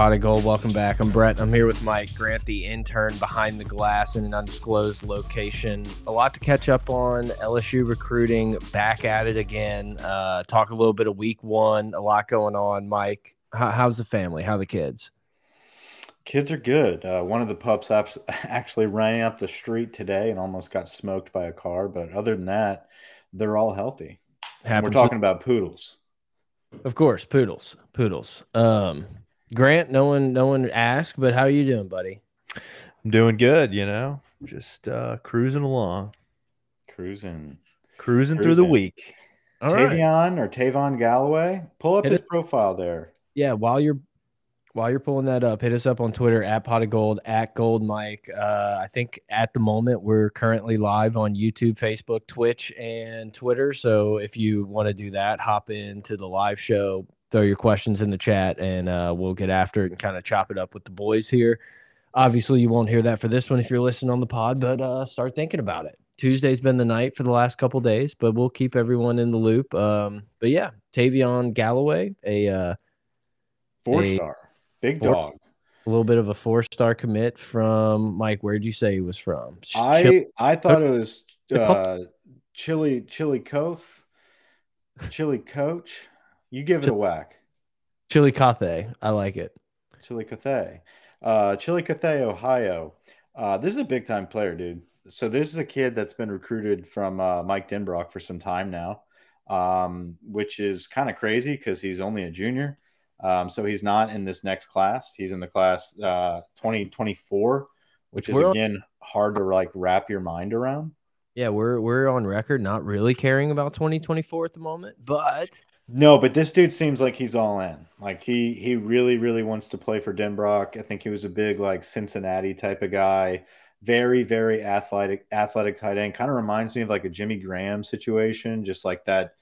Pot of Gold. Welcome back. I'm Brett. I'm here with Mike Grant, the intern behind the glass in an undisclosed location. A lot to catch up on. LSU recruiting back at it again. Uh, talk a little bit of week one. A lot going on. Mike, how, how's the family? How the kids? Kids are good. Uh, one of the pups actually ran up the street today and almost got smoked by a car. But other than that, they're all healthy. We're talking about poodles. Of course, poodles, poodles. Um, Grant, no one, no one asked, but how are you doing, buddy? I'm doing good. You know, just uh, cruising along, cruising, cruising, through the week. All Tavion right. or Tavon Galloway, pull up Hit his it. profile there. Yeah, while you're while you're pulling that up, hit us up on Twitter at pot of gold at gold Mike. Uh, I think at the moment we're currently live on YouTube, Facebook, Twitch, and Twitter. So if you want to do that, hop into the live show, throw your questions in the chat, and uh, we'll get after it and kind of chop it up with the boys here. Obviously, you won't hear that for this one if you're listening on the pod, but uh, start thinking about it. Tuesday's been the night for the last couple days, but we'll keep everyone in the loop. Um, but yeah, Tavion Galloway, a uh, four a, star Big four, dog. A little bit of a four star commit from Mike. Where'd you say he was from? I I thought it was uh, Chili Chili Coth, Chili Coach. You give it a whack. Chillicothe. I like it. Chillicothe. Uh, Chillicothe, Ohio. Uh, this is a big time player, dude. So this is a kid that's been recruited from uh, Mike Denbrock for some time now, um, which is kind of crazy because he's only a junior. Um, so he's not in this next class. He's in the class uh, 2024, which is we're again on, hard to like wrap your mind around. Yeah, we're we're on record not really caring about 2024 at the moment, but no, but this dude seems like he's all in. Like he he really really wants to play for Denbrock. I think he was a big like Cincinnati type of guy. Very very athletic athletic tight end. Kind of reminds me of like a Jimmy Graham situation, just like that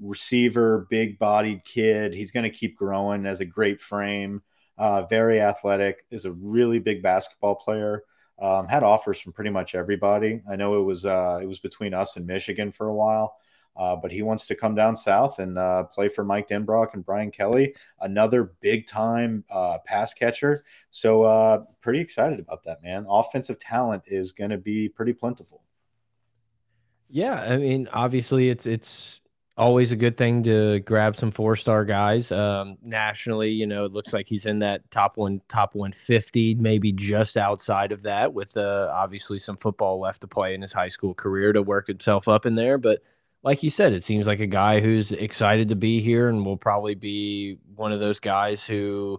receiver, big bodied kid. He's going to keep growing as a great frame. Uh, very athletic. Is a really big basketball player. Um, had offers from pretty much everybody. I know it was uh, it was between us and Michigan for a while, uh, but he wants to come down south and uh, play for Mike Denbrock and Brian Kelly, another big time uh, pass catcher. So uh, pretty excited about that, man. Offensive talent is going to be pretty plentiful. Yeah, I mean, obviously it's it's always a good thing to grab some four star guys. Um, nationally, you know, it looks like he's in that top one, top 150, maybe just outside of that, with uh, obviously some football left to play in his high school career to work himself up in there. But like you said, it seems like a guy who's excited to be here and will probably be one of those guys who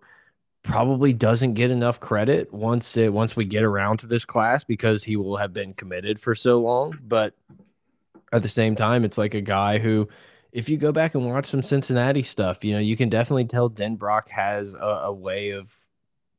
probably doesn't get enough credit once it once we get around to this class because he will have been committed for so long. But at the same time, it's like a guy who if you go back and watch some Cincinnati stuff, you know, you can definitely tell Denbrock has a, a way of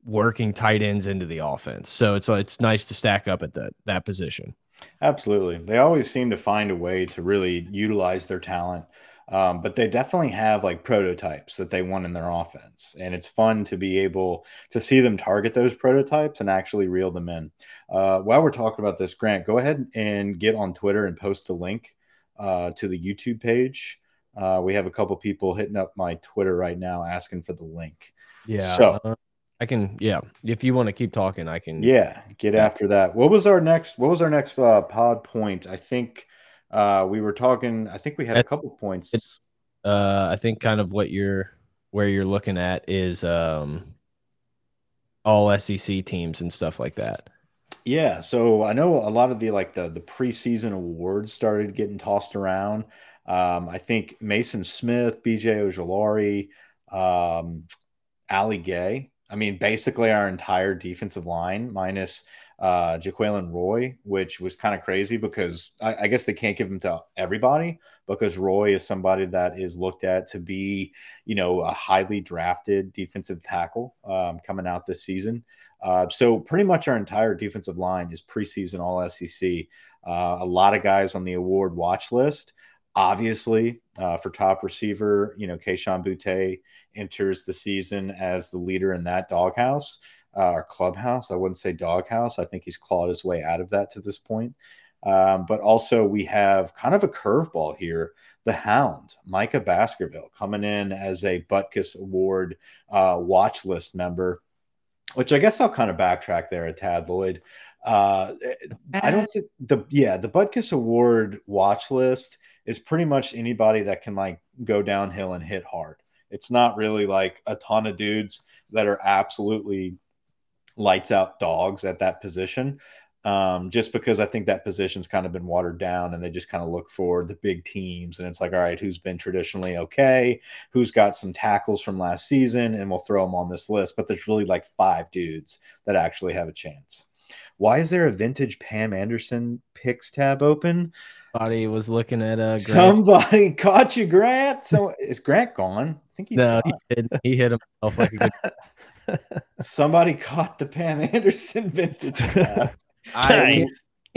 working tight ends into the offense. So it's it's nice to stack up at that that position. Absolutely, they always seem to find a way to really utilize their talent. Um, but they definitely have like prototypes that they want in their offense, and it's fun to be able to see them target those prototypes and actually reel them in. Uh, while we're talking about this, Grant, go ahead and get on Twitter and post a link uh, to the YouTube page uh, we have a couple people hitting up my Twitter right now asking for the link. Yeah. So uh, I can, yeah. If you want to keep talking, I can. Yeah, get yeah. after that. What was our next? What was our next uh, pod point? I think uh, we were talking. I think we had a couple points. Uh, I think kind of what you're where you're looking at is um, all SEC teams and stuff like that. Yeah, so I know a lot of the like the the preseason awards started getting tossed around. Um, I think Mason Smith, BJ Ojulari, um, Ali Gaye. I mean, basically our entire defensive line minus uh, Roy, which was kind of crazy because I, I, guess they can't give him to everybody because Roy is somebody that is looked at to be, you know, a highly drafted defensive tackle um, coming out this season. Uh, so pretty much our entire defensive line is preseason All SEC. Uh, a lot of guys on the award watch list. Obviously, uh, for top receiver, you know, Kayshon Boutte enters the season as the leader in that doghouse uh, or clubhouse. I wouldn't say doghouse. I think he's clawed his way out of that to this point. Um, but also, we have kind of a curveball here. The Hound, Micah Baskerville, coming in as a Butkus Award uh, watch list member, which I guess I'll kind of backtrack there a tad, Lloyd. Uh, I don't think the yeah the Butkus Award watch list is pretty much anybody that can like go downhill and hit hard. It's not really like a ton of dudes that are absolutely lights out dogs at that position. Um, just because I think that position's kind of been watered down and they just kind of look for the big teams. And it's like, all right, who's been traditionally okay? Who's got some tackles from last season? And we'll throw them on this list. But there's really like five dudes that actually have a chance. Why is there a vintage Pam Anderson picks tab open? Somebody was looking at uh, Grant. Somebody caught you, Grant. So is Grant gone? I think he no, he hit, he hit himself like a good. Somebody caught the Pam Anderson vintage tab. I can't,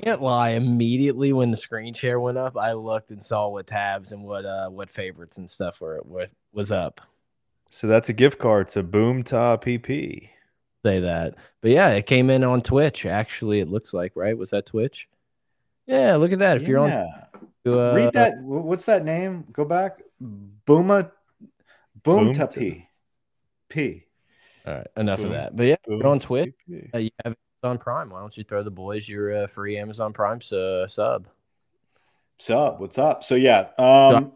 can't lie. Immediately when the screen share went up, I looked and saw what tabs and what uh what favorites and stuff were what was up. So that's a gift card to Boom Top PP. Say that, but yeah, it came in on Twitch. Actually, it looks like right. Was that Twitch? Yeah, look at that. If yeah. you're on, uh, read that. What's that name? Go back. Booma, Boom, Boom P. P. All right, enough Boom. of that. But yeah, Boom. you're on Twitch. Uh, you have Amazon Prime. Why don't you throw the boys your uh, free Amazon Prime uh, sub? Sub, what's up? So yeah, um,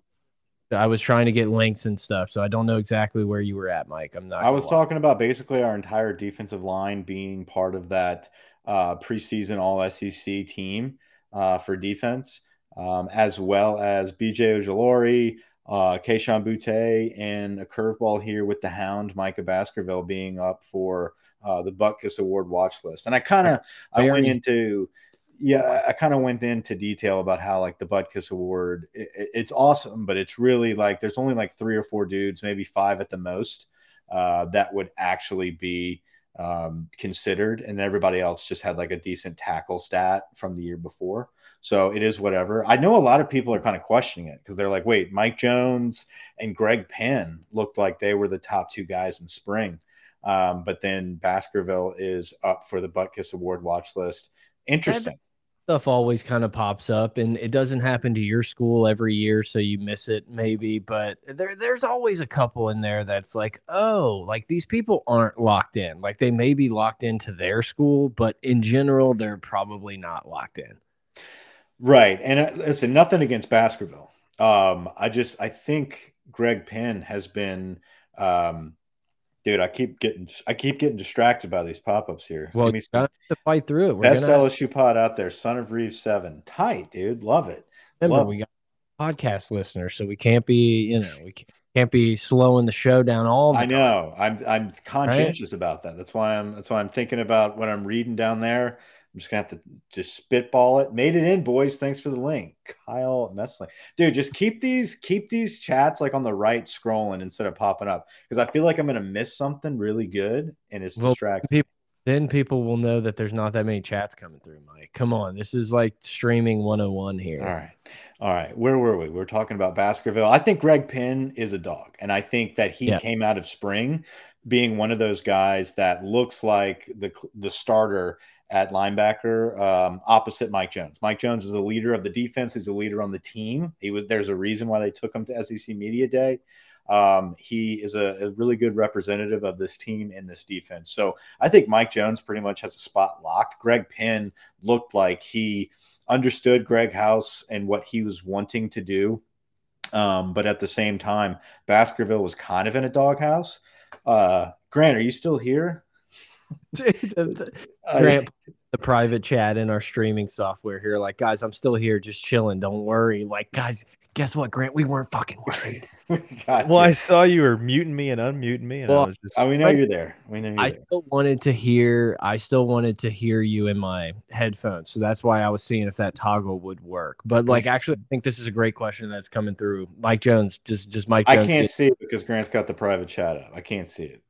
so I was trying to get links and stuff, so I don't know exactly where you were at, Mike. I'm not. I was lie. talking about basically our entire defensive line being part of that uh, preseason All SEC team uh, for defense, um, as well as BJ Ojulari, uh, Kayshon Boutte, and a curveball here with the Hound, Micah Baskerville being up for uh, the Butkus Award watch list. And I kind of I went into yeah, I kind of went into detail about how like the Butkus Award, it, it's awesome, but it's really like there's only like three or four dudes, maybe five at the most, uh, that would actually be um, considered, and everybody else just had like a decent tackle stat from the year before. So it is whatever. I know a lot of people are kind of questioning it because they're like, wait, Mike Jones and Greg Penn looked like they were the top two guys in spring. Um, but then Baskerville is up for the Butkus Award watch list. Interesting. Stuff always kind of pops up, and it doesn't happen to your school every year, so you miss it maybe. But there, there's always a couple in there that's like, oh, like these people aren't locked in. Like they may be locked into their school, but in general, they're probably not locked in. Right, and uh, listen, nothing against Baskerville. Um, I just I think Greg Penn has been um, Dude, I keep getting I keep getting distracted by these pop-ups here. Well, Give me some to fight through it. We're best gonna... LSU pod out there, Son of Reeves Seven. Tight, dude. Love it. Remember, Love we got podcast listeners, so we can't be, you know, we can't, can't be slowing the show down all I know. I'm I'm conscientious right? about that. That's why I'm that's why I'm thinking about what I'm reading down there. I'm just gonna have to just spitball it. Made it in, boys. Thanks for the link, Kyle Messling. Dude, just keep these keep these chats like on the right scrolling instead of popping up because I feel like I'm gonna miss something really good and it's well, distracting. People, then people will know that there's not that many chats coming through, Mike. Come on, this is like streaming 101 here. All right, all right. Where were we? We are talking about Baskerville. I think Greg Penn is a dog, and I think that he yeah. came out of spring being one of those guys that looks like the the starter at linebacker um, opposite Mike Jones. Mike Jones is a leader of the defense. He's a leader on the team. He was there's a reason why they took him to SEC Media Day. Um, he is a, a, really good representative of this team in this defense. So I think Mike Jones pretty much has a spot locked. Greg Penn looked like he understood Greg House and what he was wanting to do. Um, but at the same time, Baskerville was kind of in a doghouse. Uh, Grant, are you still here? Grant, the private chat in our streaming software here, like, guys, I'm still here, just chilling. Don't worry. Like, guys, guess what, Grant? We weren't fucking worried. well, I saw you were muting me and unmuting me, and well, I was just. Oh, we know you're there. We know. I there. still wanted to hear. I still wanted to hear you in my headphones, so that's why I was seeing if that toggle would work. But like, actually, I think this is a great question that's coming through. Mike Jones, just just Mike. Jones I can't see it because Grant's got the private chat up. I can't see it.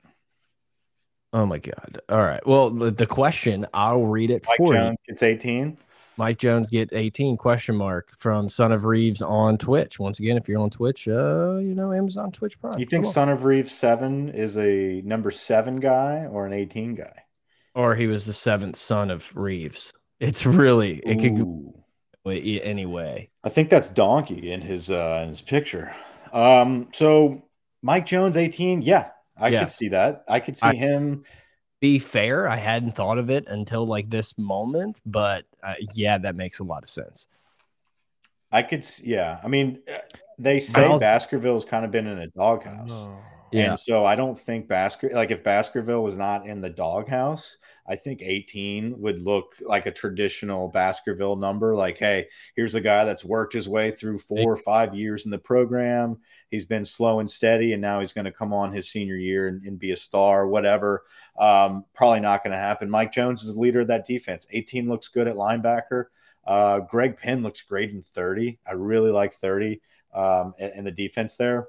Oh my god! All right. Well, the, the question I'll read it Mike for Jones you. It's eighteen. Mike Jones get 18 question mark from Son of Reeves on Twitch. Once again, if you're on Twitch, uh, you know, Amazon Twitch Prime. You think Son of Reeves 7 is a number 7 guy or an 18 guy? Or he was the seventh son of Reeves. It's really it could go anyway. I think that's Donkey in his uh, in his picture. Um, so Mike Jones, 18. Yeah, I yeah. could see that. I could see I, him. Be fair, I hadn't thought of it until like this moment, but uh, yeah, that makes a lot of sense. I could, yeah. I mean, uh, they say Miles Baskerville's kind of been in a doghouse. Oh. Yeah. And so I don't think Basker like if Baskerville was not in the doghouse, I think 18 would look like a traditional Baskerville number. Like, hey, here's a guy that's worked his way through four or five years in the program. He's been slow and steady, and now he's going to come on his senior year and, and be a star, whatever. Um, probably not going to happen. Mike Jones is the leader of that defense. 18 looks good at linebacker. Uh, Greg Penn looks great in 30. I really like 30 um, in the defense there.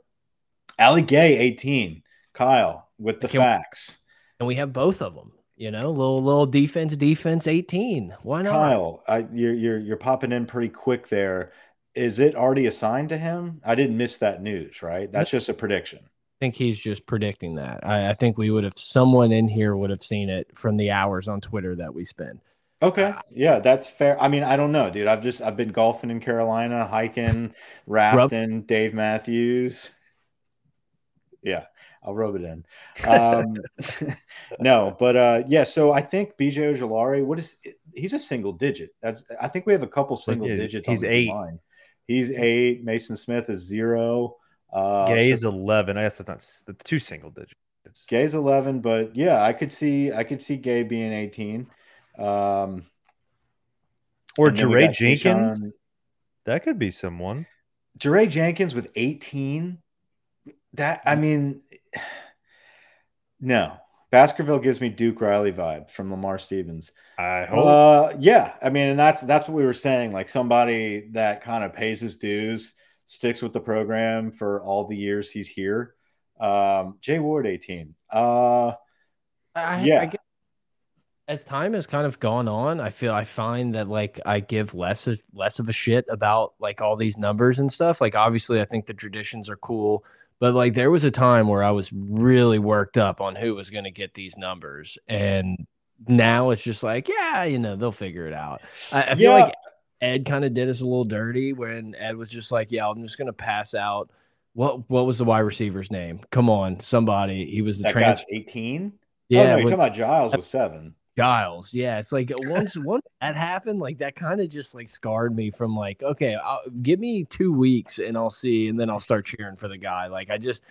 Ali Gaye, 18. Kyle with the Can facts. and we have both of them. You know, little little defense, defense, 18. Why not? Kyle, I, you're you're you're popping in pretty quick there. Is it already assigned to him? I didn't miss that news, right? That's just a prediction. I think he's just predicting that. I, I think we would have someone in here would have seen it from the hours on Twitter that we spend. Okay. Ah. Yeah, that's fair. I mean, I don't know, dude. I've just I've been golfing in Carolina, hiking, rafting, Dave Matthews. Yeah, I'll rub it in. Um, no, but uh, yeah. So I think BJ Ojulari, what is he's a single digit. That's I think we have a couple single he digits. He's eight. Line. He's eight. Mason Smith is zero. Uh, Gaye so, is eleven. I guess that's not two single digits. Gaye's eleven, but yeah, I could see I could see Gaye being eighteen. Um, or Jaray Jenkins. Kayshon. That could be someone. Jaray Jenkins with 18. That I mean, no. Baskerville gives me Duke Riley vibe from Lamar Stevens. I hope. Uh, yeah, I mean, and that's that's what we were saying. Like somebody that kind of pays his dues, sticks with the program for all the years he's here. Um, Jay Ward, eighteen. Uh, I, yeah. I as time has kind of gone on, I feel I find that like I give less of less of a shit about like all these numbers and stuff. Like obviously I think the traditions are cool, but like there was a time where I was really worked up on who was going to get these numbers and now it's just like, yeah, you know, they'll figure it out. I, I feel like Ed kind of did us a little dirty when Ed was just like, yeah, I'm just going to pass out what what was the wide receiver's name? Come on, somebody. He was the transfer 18. Yeah, oh, no, you're talking about Giles with seven. Giles. Yeah, it's like once once that happened, like that kind of just like scarred me from like, okay, I'll, give me two weeks and I'll see, and then I'll start cheering for the guy. Like I just,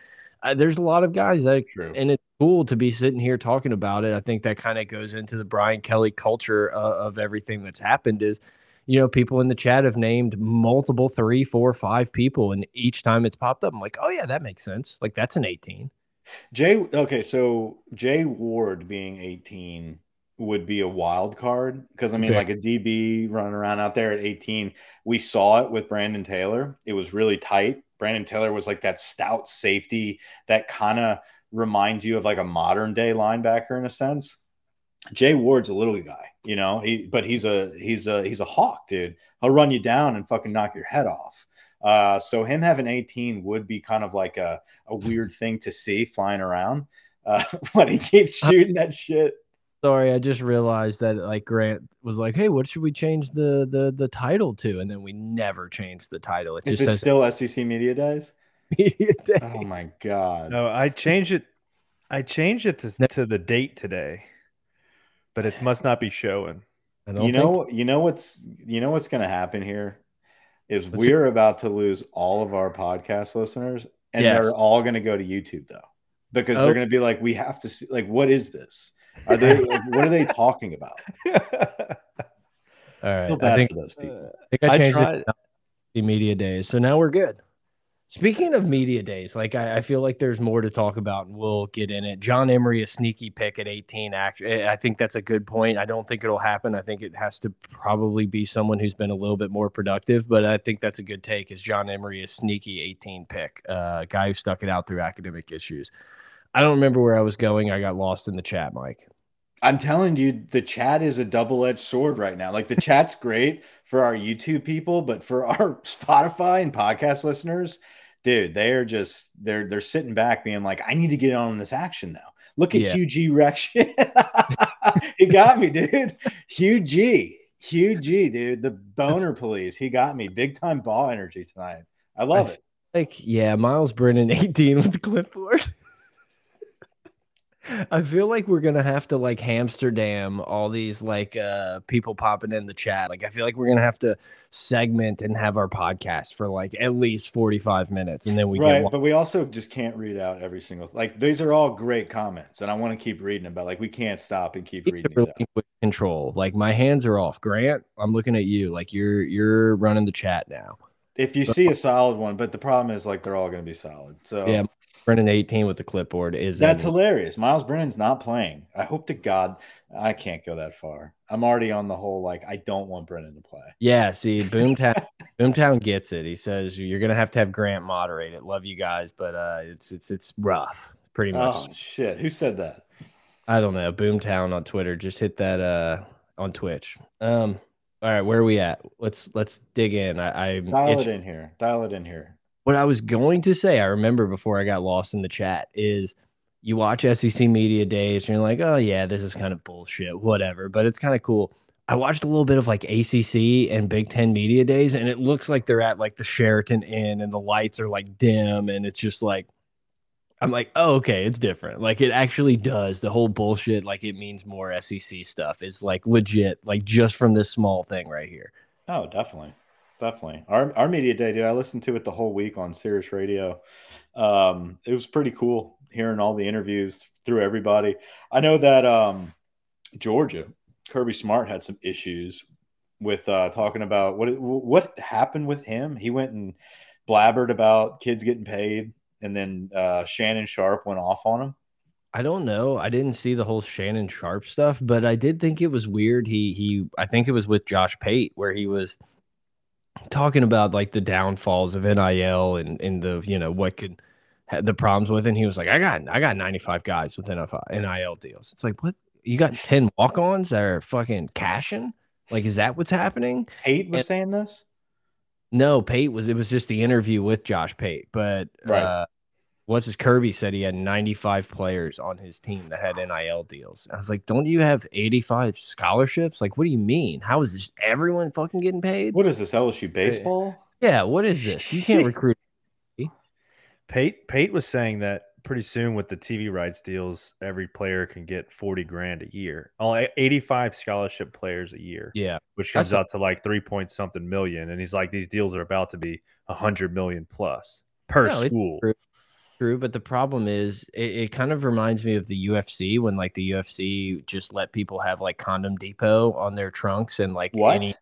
uh, there's a lot of guys that, True. and it's cool to be sitting here talking about it. I think that kind of goes into the Brian Kelly culture uh, of everything that's happened. Is you know, people in the chat have named multiple three, four, five people, and each time it's popped up, I'm like, oh yeah, that makes sense. Like that's an 18. Jay, okay, so Jay Ward being 18 would be a wild card because I mean, like a DB running around out there at 18, we saw it with Brandon Taylor. It was really tight. Brandon Taylor was like that stout safety that kind of reminds you of like a modern day linebacker in a sense. Jay Ward's a little guy, you know, he but he's a he's a he's a hawk, dude. He'll run you down and fucking knock your head off. Uh, so him having 18 would be kind of like a, a weird thing to see flying around. Uh, when he keeps shooting that shit. Sorry, I just realized that like Grant was like, "Hey, what should we change the the the title to?" And then we never changed the title. It Is just it says still SEC Media Days? Media Day. Oh my god! No, I changed it. I changed it to to the date today, but it must not be showing. You know, you know what's you know what's going to happen here is Let's we're see. about to lose all of our podcast listeners, and yes. they're all going to go to YouTube though, because oh. they're going to be like, "We have to see, like, what is this?" Are they? what are they talking about? All right, I think, those people. I think I changed I it the media days, so now we're good. Speaking of media days, like I, I, feel like there's more to talk about, and we'll get in it. John Emery, a sneaky pick at 18. Actually, I think that's a good point. I don't think it'll happen. I think it has to probably be someone who's been a little bit more productive, but I think that's a good take. Is John Emery a sneaky 18 pick? Uh, guy who stuck it out through academic issues. I don't remember where I was going. I got lost in the chat, Mike. I'm telling you, the chat is a double edged sword right now. Like the chat's great for our YouTube people, but for our Spotify and podcast listeners, dude, they are just they're they're sitting back being like, I need to get on this action now. Look at yeah. Hugh G Rex. he got me, dude. Hugh G. Hugh G, dude, the boner police. He got me big time ball energy tonight. I love I it. Like, yeah, Myles Brennan, 18 with the clipboard. I feel like we're gonna have to like Hamsterdam all these like uh people popping in the chat. Like I feel like we're gonna have to segment and have our podcast for like at least 45 minutes and then we right, but we also just can't read out every single like these are all great comments and I want to keep reading about like we can't stop and keep reading out. control. Like my hands are off. Grant, I'm looking at you. Like you're you're running the chat now. If you see a solid one, but the problem is like they're all going to be solid. So yeah, Brennan 18 with the clipboard is that's hilarious. Myles Brennan's not playing. I hope to God I can't go that far. I'm already on the whole like I don't want Brennan to play. Yeah, see, Boomtown Boomtown gets it. He says you're gonna have to have Grant moderate it. Love you guys, but uh it's it's it's rough, pretty much. Oh shit. Who said that? I don't know. Boomtown on Twitter. Just hit that uh on Twitch. Um all right, where are we at? Let's let's dig in. I, I dial it in here. Dial it in here. What I was going to say, I remember before I got lost in the chat, is you watch SEC Media Days and you're like, oh, yeah, this is kind of bullshit, whatever, but it's kind of cool. I watched a little bit of like ACC and Big Ten Media Days, and it looks like they're at like the Sheraton Inn and the lights are like dim, and it's just like, I'm like, oh, okay, it's different. Like it actually does. The whole bullshit, like it means more SEC stuff is like legit, like just from this small thing right here. Oh, definitely. Definitely. Our our media day, dude. I listened to it the whole week on Sirius Radio. Um, it was pretty cool hearing all the interviews through everybody. I know that um, Georgia, Kirby Smart had some issues with uh, talking about what what happened with him. He went and blabbered about kids getting paid, and then uh, Shannon Sharpe went off on him. I don't know. I didn't see the whole Shannon Sharpe stuff, but I did think it was weird. He he I think it was with Josh Pate where he was talking about like the downfalls of NIL and and the you know what could the problems with it. And he was like, I got I got 95 guys with NIL deals. It's like what you got 10 walk-ons that are fucking cashing? Like, is that what's happening? Pate was and, saying this. No, Pate was. It was just the interview with Josh Pate, but right. uh, what's his Kirby said he had 95 players on his team that had NIL deals. I was like, don't you have 85 scholarships? Like, what do you mean? How is this everyone fucking getting paid? What is this LSU baseball? Yeah, what is this? You can't recruit. Pate Pate was saying that pretty soon with the TV rights deals, every player can get 40 grand a year. All 85 scholarship players a year. Yeah. Which comes That's out to like three point something million. And he's like, these deals are about to be a hundred million plus per no, school true, but the problem is it, it, kind of reminds me of the UFC when like the UFC just let people have like condom depot on their trunks and like what? any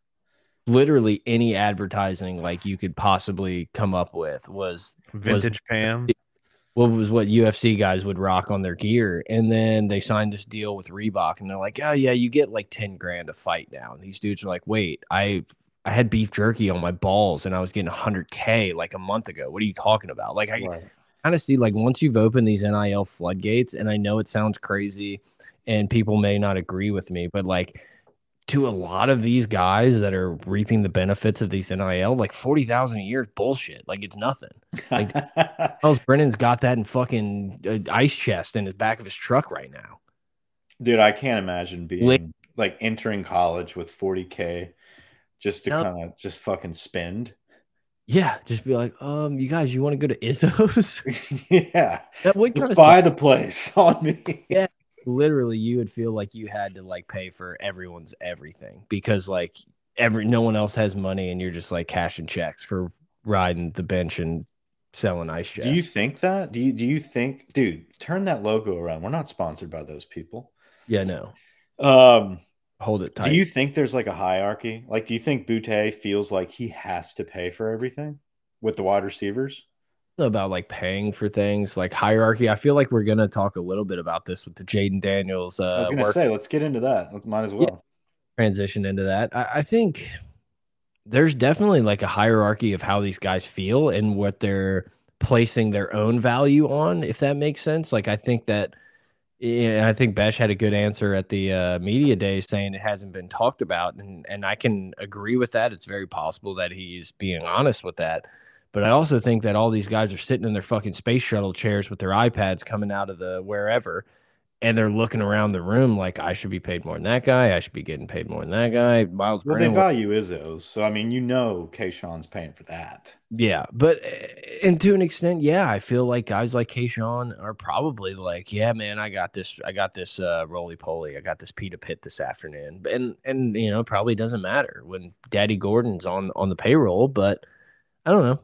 literally any advertising like you could possibly come up with was vintage was, Pam. What was what UFC guys would rock on their gear, and then they signed this deal with Reebok, and they're like, "Oh yeah, you get like ten grand a fight now." And these dudes are like, "Wait, I I had beef jerky on my balls, and I was getting 100k like a month ago. What are you talking about? Like I." Right kind of see like once you've opened these NIL floodgates, and I know it sounds crazy and people may not agree with me, but like to a lot of these guys that are reaping the benefits of these NIL, like 40,000 a year is bullshit. Like it's nothing. Like Myles Brennan's got that in fucking uh, ice chest in his back of his truck right now. Dude, I can't imagine being like, like entering college with 40K just to kind of just fucking spend. Yeah, just be like, um, you guys, you want to go to Izzo's? yeah, that would buy the place on me. Yeah, literally, you would feel like you had to like pay for everyone's everything because like every no one else has money, and you're just like cashing checks for riding the bench and selling ice Do you think that? Do you do you think, dude? Turn that logo around. We're not sponsored by those people. Yeah, no. Um, hold it tight. Do you think there's like a hierarchy? Like, do you think Boutte feels like he has to pay for everything with the wide receivers? About like paying for things like hierarchy. I feel like we're gonna talk a little bit about this with the Jayden Daniels. Uh, I was gonna work. say, let's get into that. Might as well yeah. transition into that. I, I think there's definitely like a hierarchy of how these guys feel and what they're placing their own value on, if that makes sense. Like, I think that yeah, I think Besh had a good answer at the uh, media day saying it hasn't been talked about, and and I can agree with that. It's very possible that he's being honest with that, but I also think that all these guys are sitting in their fucking space shuttle chairs with their iPads coming out of the wherever, and they're looking around the room like I should be paid more than that guy. I should be getting paid more than that guy. Miles well, they value Izzo's, so I mean, you know, Kayshon's paying for that. Yeah, but eh, and to an extent, yeah, I feel like guys like Kayshon are probably like, yeah, man, I got this, I got this uh, roly poly, I got this Pita Pit this afternoon, and and you know, probably doesn't matter when Daddy Gordon's on on the payroll, but I don't know.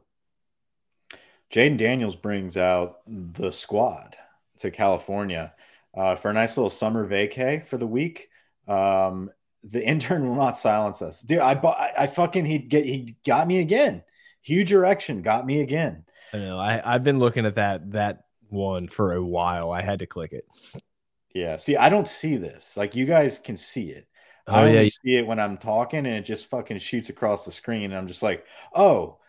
Jayden Daniels brings out the squad to California uh, for a nice little summer vacay for the week. Um, the intern will not silence us, dude. I bought, I, fucking he get he got me again. Huge erection got me again. I know. I I've been looking at that that one for a while. I had to click it. Yeah. See, I don't see this. Like you guys can see it. Oh, I only yeah. see it when I'm talking, and it just fucking shoots across the screen. And I'm just like, oh,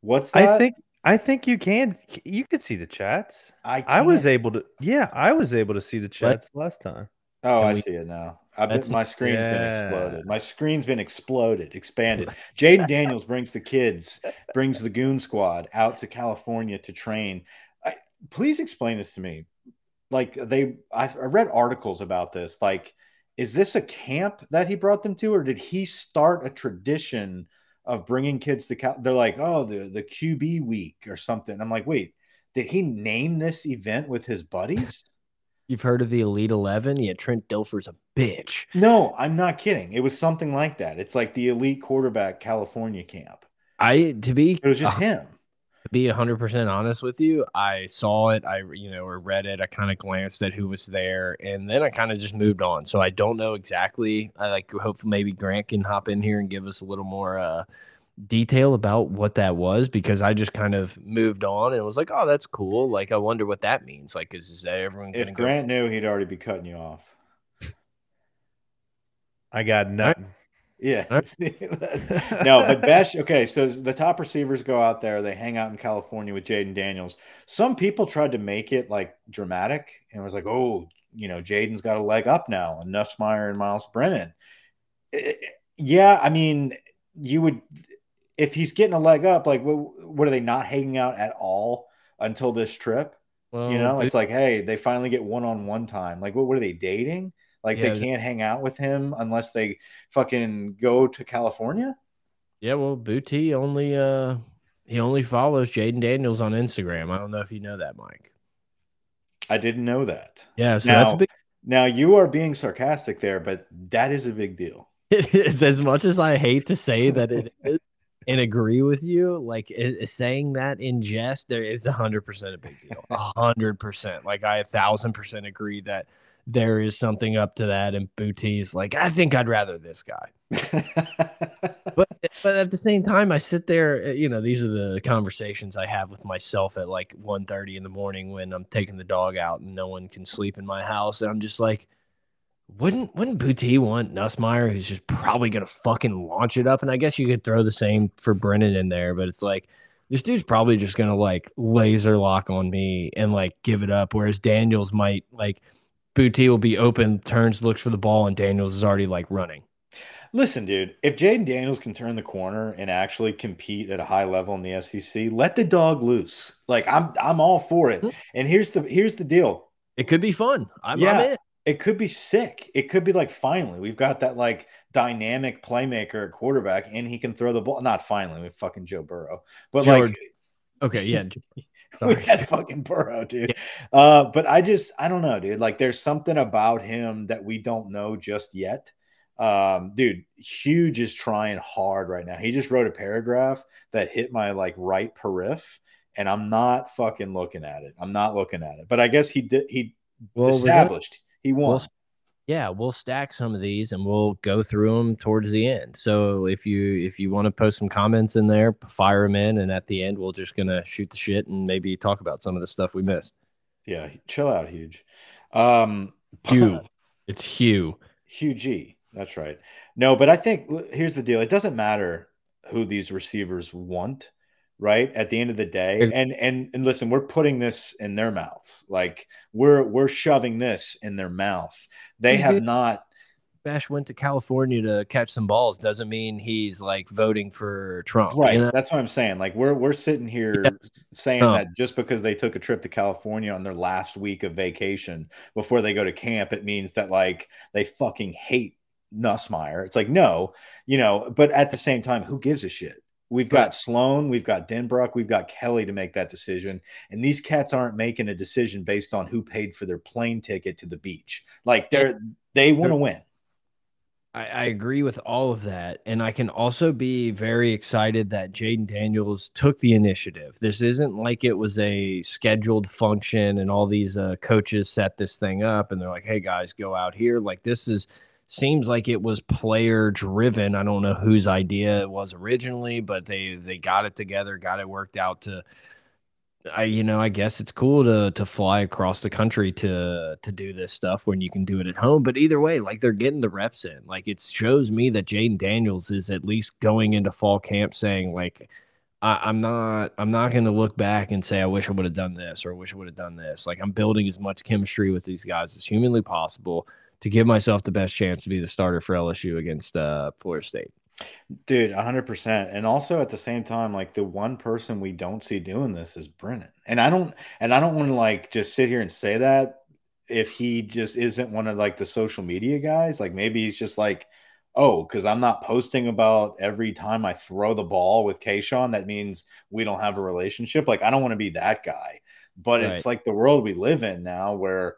what's that? I think I think you can. You could see the chats. I I was able to. Yeah, I was able to see the chats what? last time. Oh, I see it now. I bet my screen's yeah. been exploded. My screen's been exploded, expanded. Jayden Daniels brings the kids, brings the goon squad out to California to train. I, please explain this to me. Like they, I, I read articles about this. Like, is this a camp that he brought them to, or did he start a tradition? Of bringing kids to Cal. They're like, oh, the the QB week or something. I'm like, wait, did he name this event with his buddies? You've heard of the Elite Eleven? Yeah, Trent Dilfer's a bitch. No, I'm not kidding. It was something like that. It's like the elite quarterback California camp. I to be it was just uh, him. To be hundred percent honest with you, I saw it. I you know or read it. I kind of glanced at who was there, and then I kind of just moved on. So I don't know exactly. I like hope maybe Grant can hop in here and give us a little more uh, detail about what that was because I just kind of moved on and was like, oh, that's cool. Like, I wonder what that means. Like, is, is that everyone if Grant go? knew, he'd already be cutting you off. I got nothing. Yeah. no, but Besh, okay. So the top receivers go out there, they hang out in California with Jayden Daniels. Some people tried to make it like dramatic and was like, oh, you know, Jayden's got a leg up now And Nussmeier and Myles Brennan. It, yeah, I mean, you would if he's getting a leg up, like what, what are they not hanging out at all until this trip? Well, you know, it's like, hey, they finally get one on one time. Like, what, what are they dating? Like, yeah, they can't hang out with him unless they fucking go to California. Yeah, well, Boutte only uh he only follows Jayden Daniels on Instagram. I don't know if you know that, Mike. I didn't know that. Yeah, so now, that's a big. Now you are being sarcastic there, but that is a big deal. It's as much as I hate to say that it is and agree with you, like saying that in jest, there is a hundred percent a big deal. A hundred percent. Like I a thousand percent agree that there is something up to that. And Boutte's like, I think I'd rather this guy. but but at the same time, I sit there. Eh, you know, these are the conversations I have with myself at like 1.30 in the morning when I'm taking the dog out and no one can sleep in my house, and I'm just like wouldn't wouldn't Boutte want Nussmeier, who's just probably gonna fucking launch it up? And I guess you could throw the same for Brennan in there, but it's like this dude's probably just gonna like laser lock on me and like give it up. Whereas Daniels might like Boutte will be open, turns, looks for the ball, and Daniels is already like running. Listen, dude, if Jayden Daniels can turn the corner and actually compete at a high level in the SEC, let the dog loose. Like I'm I'm all for it. Hmm. And here's the here's the deal. It could be fun. I'm, yeah. I'm it could be sick. It could be like finally we've got that like dynamic playmaker quarterback, and he can throw the ball. Not finally, we fucking Joe Burrow, but George. like okay, yeah, we had fucking Burrow, dude. Yeah. Uh, but I just I don't know, dude. Like there's something about him that we don't know just yet. Um, dude, huge is trying hard right now. He just wrote a paragraph that hit my like right periph, and I'm not fucking looking at it. I'm not looking at it. But I guess he did. He well, established he won. We'll, yeah, we'll stack some of these and we'll go through them towards the end. So if you if you want to post some comments in there, fire them in, and at the end we're just gonna shoot the shit and maybe talk about some of the stuff we missed. Yeah, chill out, huge. Um, Hugh, it's Hugh. Hugh G. That's right. No, but I think here's the deal. It doesn't matter who these receivers want right at the end of the day and and and listen we're putting this in their mouths like we're we're shoving this in their mouth they have not Bash went to California to catch some balls doesn't mean he's like voting for Trump. Right. You know? That's what I'm saying. Like we're we're sitting here yeah. saying oh. that just because they took a trip to California on their last week of vacation before they go to camp, it means that like they fucking hate Nussmeier. It's like, no, you know, but at the same time, who gives a shit? We've got Sloan, we've got Denbrock, we've got Kelly to make that decision. And these cats aren't making a decision based on who paid for their plane ticket to the beach. Like they're they want to win. I, I, agree with all of that. And I can also be very excited that Jayden Daniels took the initiative. This isn't like it was a scheduled function and all these uh, coaches set this thing up and they're like, hey guys, go out here. Like this is seems like it was player driven. I don't know whose idea it was originally, but they they got it together, got it worked out to I you know, I guess it's cool to to fly across the country to to do this stuff when you can do it at home. But either way, like they're getting the reps in. Like it shows me that Jayden Daniels is at least going into fall camp saying like I, am not I'm not gonna look back and say I wish I would have done this or I wish I would have done this. Like I'm building as much chemistry with these guys as humanly possible to give myself the best chance to be the starter for LSU against uh, Florida State. Dude, 100%. And also at the same time like the one person we don't see doing this is Brennan. And I don't and I don't want to like just sit here and say that if he just isn't one of like the social media guys, like maybe he's just like oh, because I'm not posting about every time I throw the ball with Kayshon, that means we don't have a relationship. Like, I don't want to be that guy. But right. it's like the world we live in now where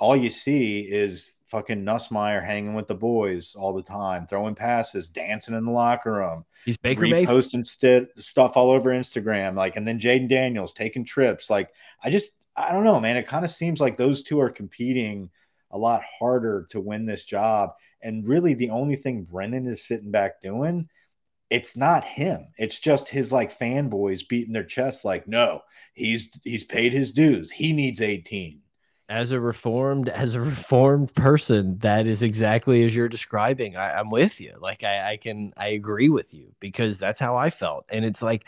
all you see is fucking Nussmeier hanging with the boys all the time, throwing passes, dancing in the locker room. He's Baker posting st stuff all over Instagram, like, and then Jayden Daniels taking trips. Like, I just, I don't know, man. It kind of seems like those two are competing a lot harder to win this job. And really, the only thing Brennan is sitting back doing, it's not him. It's just his like fanboys beating their chest, like, no, he's he's paid his dues. He needs 18 as a reformed as a reformed person that is exactly as you're describing. I, am with you. Like I, I can i agree with you because that's how i felt. And it's like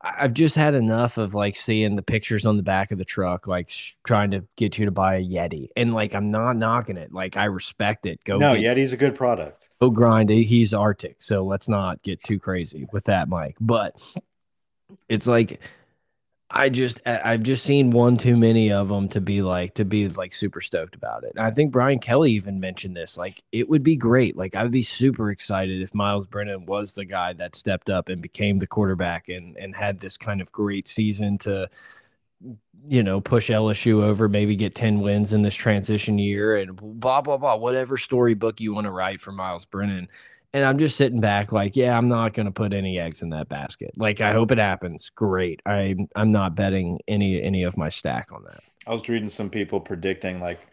i've just had enough of like seeing the pictures on the back of the truck like trying to get you to buy a yeti. And like i'm not knocking it. Like i respect it. Go no get, yeti's a good product. Go grind it. He's RTIC so let's not get too crazy with that mike. But it's like I just I've just seen one too many of them to be like to be like super stoked about it. And I think Brian Kelly even mentioned this. Like it would be great. Like I'd be super excited if Myles Brennan was the guy that stepped up and became the quarterback and and had this kind of great season to you know push LSU over, maybe get 10 wins in this transition year and blah blah blah whatever storybook you want to write for Myles Brennan and I'm just sitting back like, yeah, I'm not going to put any eggs in that basket. Like, I hope it happens. Great. I'm I'm not betting any any of my stack on that. I was reading some people predicting like,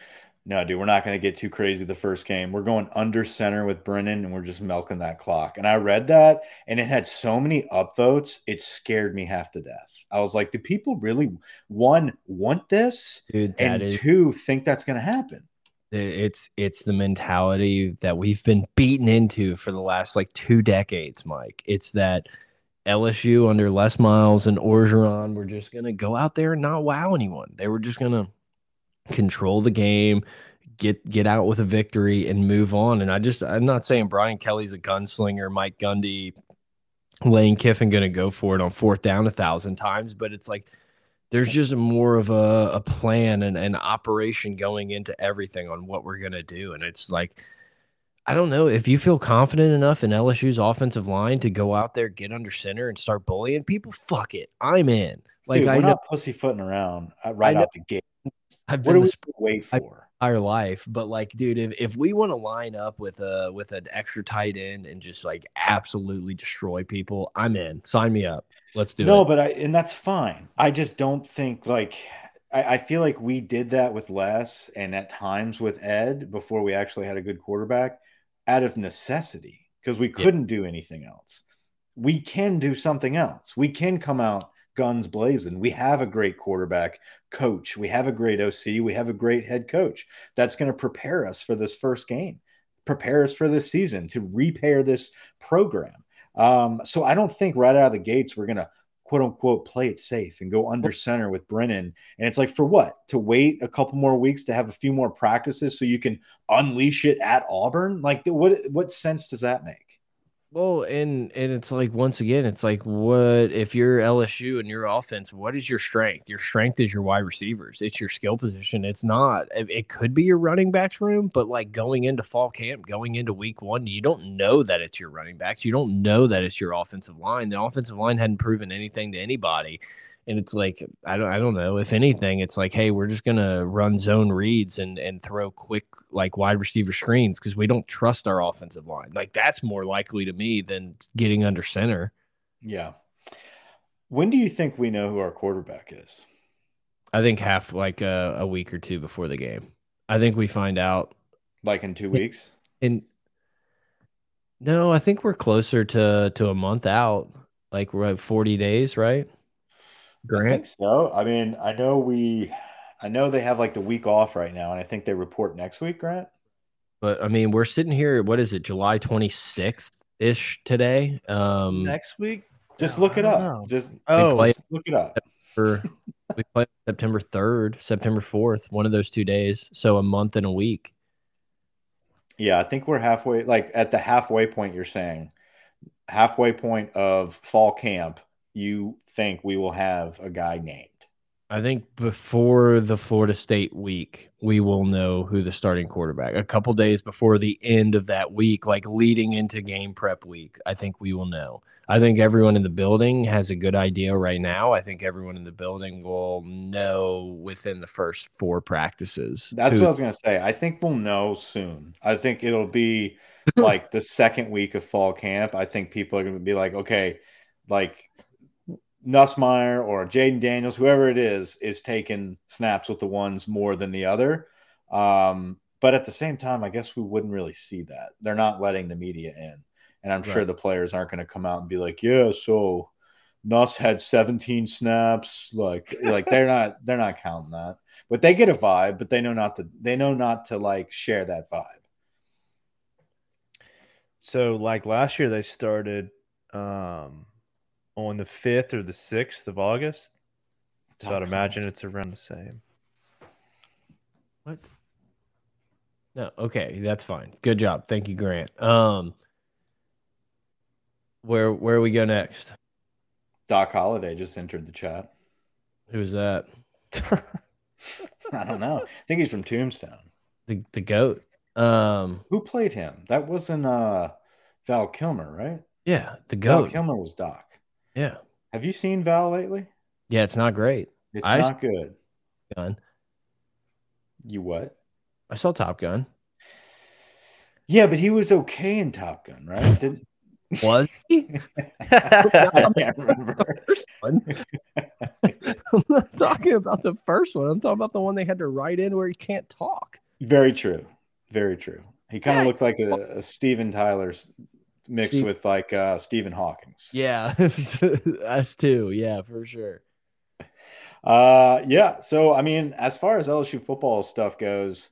no, dude, we're not going to get too crazy the first game. We're going under center with Brennan, and we're just milking that clock. And I read that, and it had so many upvotes, it scared me half to death. I was like, do people really one want this, dude, and is- two think that's going to happen? It's it's the mentality that we've been beaten into for the last like two decades, Mike. It's that LSU under Les Miles and Orgeron were just gonna go out there and not wow anyone. They were just gonna control the game, get get out with a victory, and move on. And I just I'm not saying Brian Kelly's a gunslinger, Mike Gundy, Lane Kiffin gonna go for it on fourth down a thousand times, but it's like there's just more of a, a plan and an operation going into everything on what we're going to do. And it's like, I don't know if you feel confident enough in LSU's offensive line to go out there, get under center, and start bullying people. Fuck it, I'm in. Like Dude, I am not pussyfooting around uh, right out the gate. I've what do we wait for? Entire life. But like, dude, if, if we want to line up with a with an extra tight end and just like absolutely destroy people, I'm in. Sign me up. Let's do no, it. No, but I and that's fine. I just don't think like I, I feel like we did that with Les and at times with Ed before we actually had a good quarterback out of necessity because we couldn't yeah. do anything else. We can do something else. We can come out guns blazing. We have a great quarterback coach. We have a great OC. We have a great head coach that's going to prepare us for this first game, prepare us for this season to repair this program. Um, so I don't think right out of the gates we're going to quote unquote play it safe and go under center with Brennan. And it's like for what? To wait a couple more weeks to have a few more practices so you can unleash it at Auburn? Like what what sense does that make? Well, and and it's like once again, it's like what if you're LSU and your offense, what is your strength? Your strength is your wide receivers. It's your skill position. It's not. It, could be your running backs room, but like going into fall camp, going into week one, you don't know that it's your running backs. You don't know that it's your offensive line. The offensive line hadn't proven anything to anybody. And it's like I don't I don't know. If anything, it's like, hey, we're just gonna run zone reads and and throw quick like wide receiver screens because we don't trust our offensive line. Like that's more likely to me than getting under center. Yeah. When do you think we know who our quarterback is? I think half like a, a week or two before the game. I think we find out like in two weeks. In no, I think we're closer to to a month out. Like we're at forty days, right? Grant? I think so. I mean, I know we I know they have like the week off right now, and I think they report next week, Grant. But I mean, we're sitting here. What is it, July twenty sixth ish today? Um, next week. Just look it up. Know. Just oh, play, look it up. For, we play September third, September fourth, one of those two days. So a month and a week. Yeah, I think we're halfway. Like at the halfway point, you're saying halfway point of fall camp. You think we will have a guy named? I think before the Florida State week, we will know who the starting quarterback. A couple days before the end of that week, like leading into game prep week, I think we will know. I think everyone in the building has a good idea right now. I think everyone in the building will know within the first four practices. That's who, what I was going to say. I think we'll know soon. I think it'll be like the second week of fall camp. I think people are going to be like, okay, like Nussmeier or Jayden Daniels, whoever it is, is taking snaps with the ones more than the other. Um, but at the same time, I guess we wouldn't really see that. They're not letting the media in. And I'm right. sure the players aren't going to come out and be like, yeah, so Nuss had 17 snaps. Like, like they're not, they're not counting that. But they get a vibe, but they know not to, they know not to like share that vibe. So like last year they started, um, on the 5th or the 6th of August. So I'd imagine it's around the same. What? No, okay, that's fine. Good job. Thank you, Grant. Um where where we go next? Doc Holiday just entered the chat. Who's that? I don't know. I think he's from Tombstone. The the goat. Um who played him? That wasn't uh Val Kilmer, right? Yeah, the goat. Val Kilmer was Doc. Yeah. Have you seen Val lately? Yeah, it's not great. It's I not good. Gun. You what? I saw Top Gun. Yeah, but he was okay in Top Gun, right? Did was he? I can't remember. First one. I'm not talking about the first one. I'm talking about the one they had to write in where he can't talk. Very true. Very true. He kind of yeah. looked like a, a Steven Tyler mixed Steve, with like uh Stephen Hawking's. Yeah, us too. Yeah, for sure. Uh yeah, so I mean, as far as LSU football stuff goes,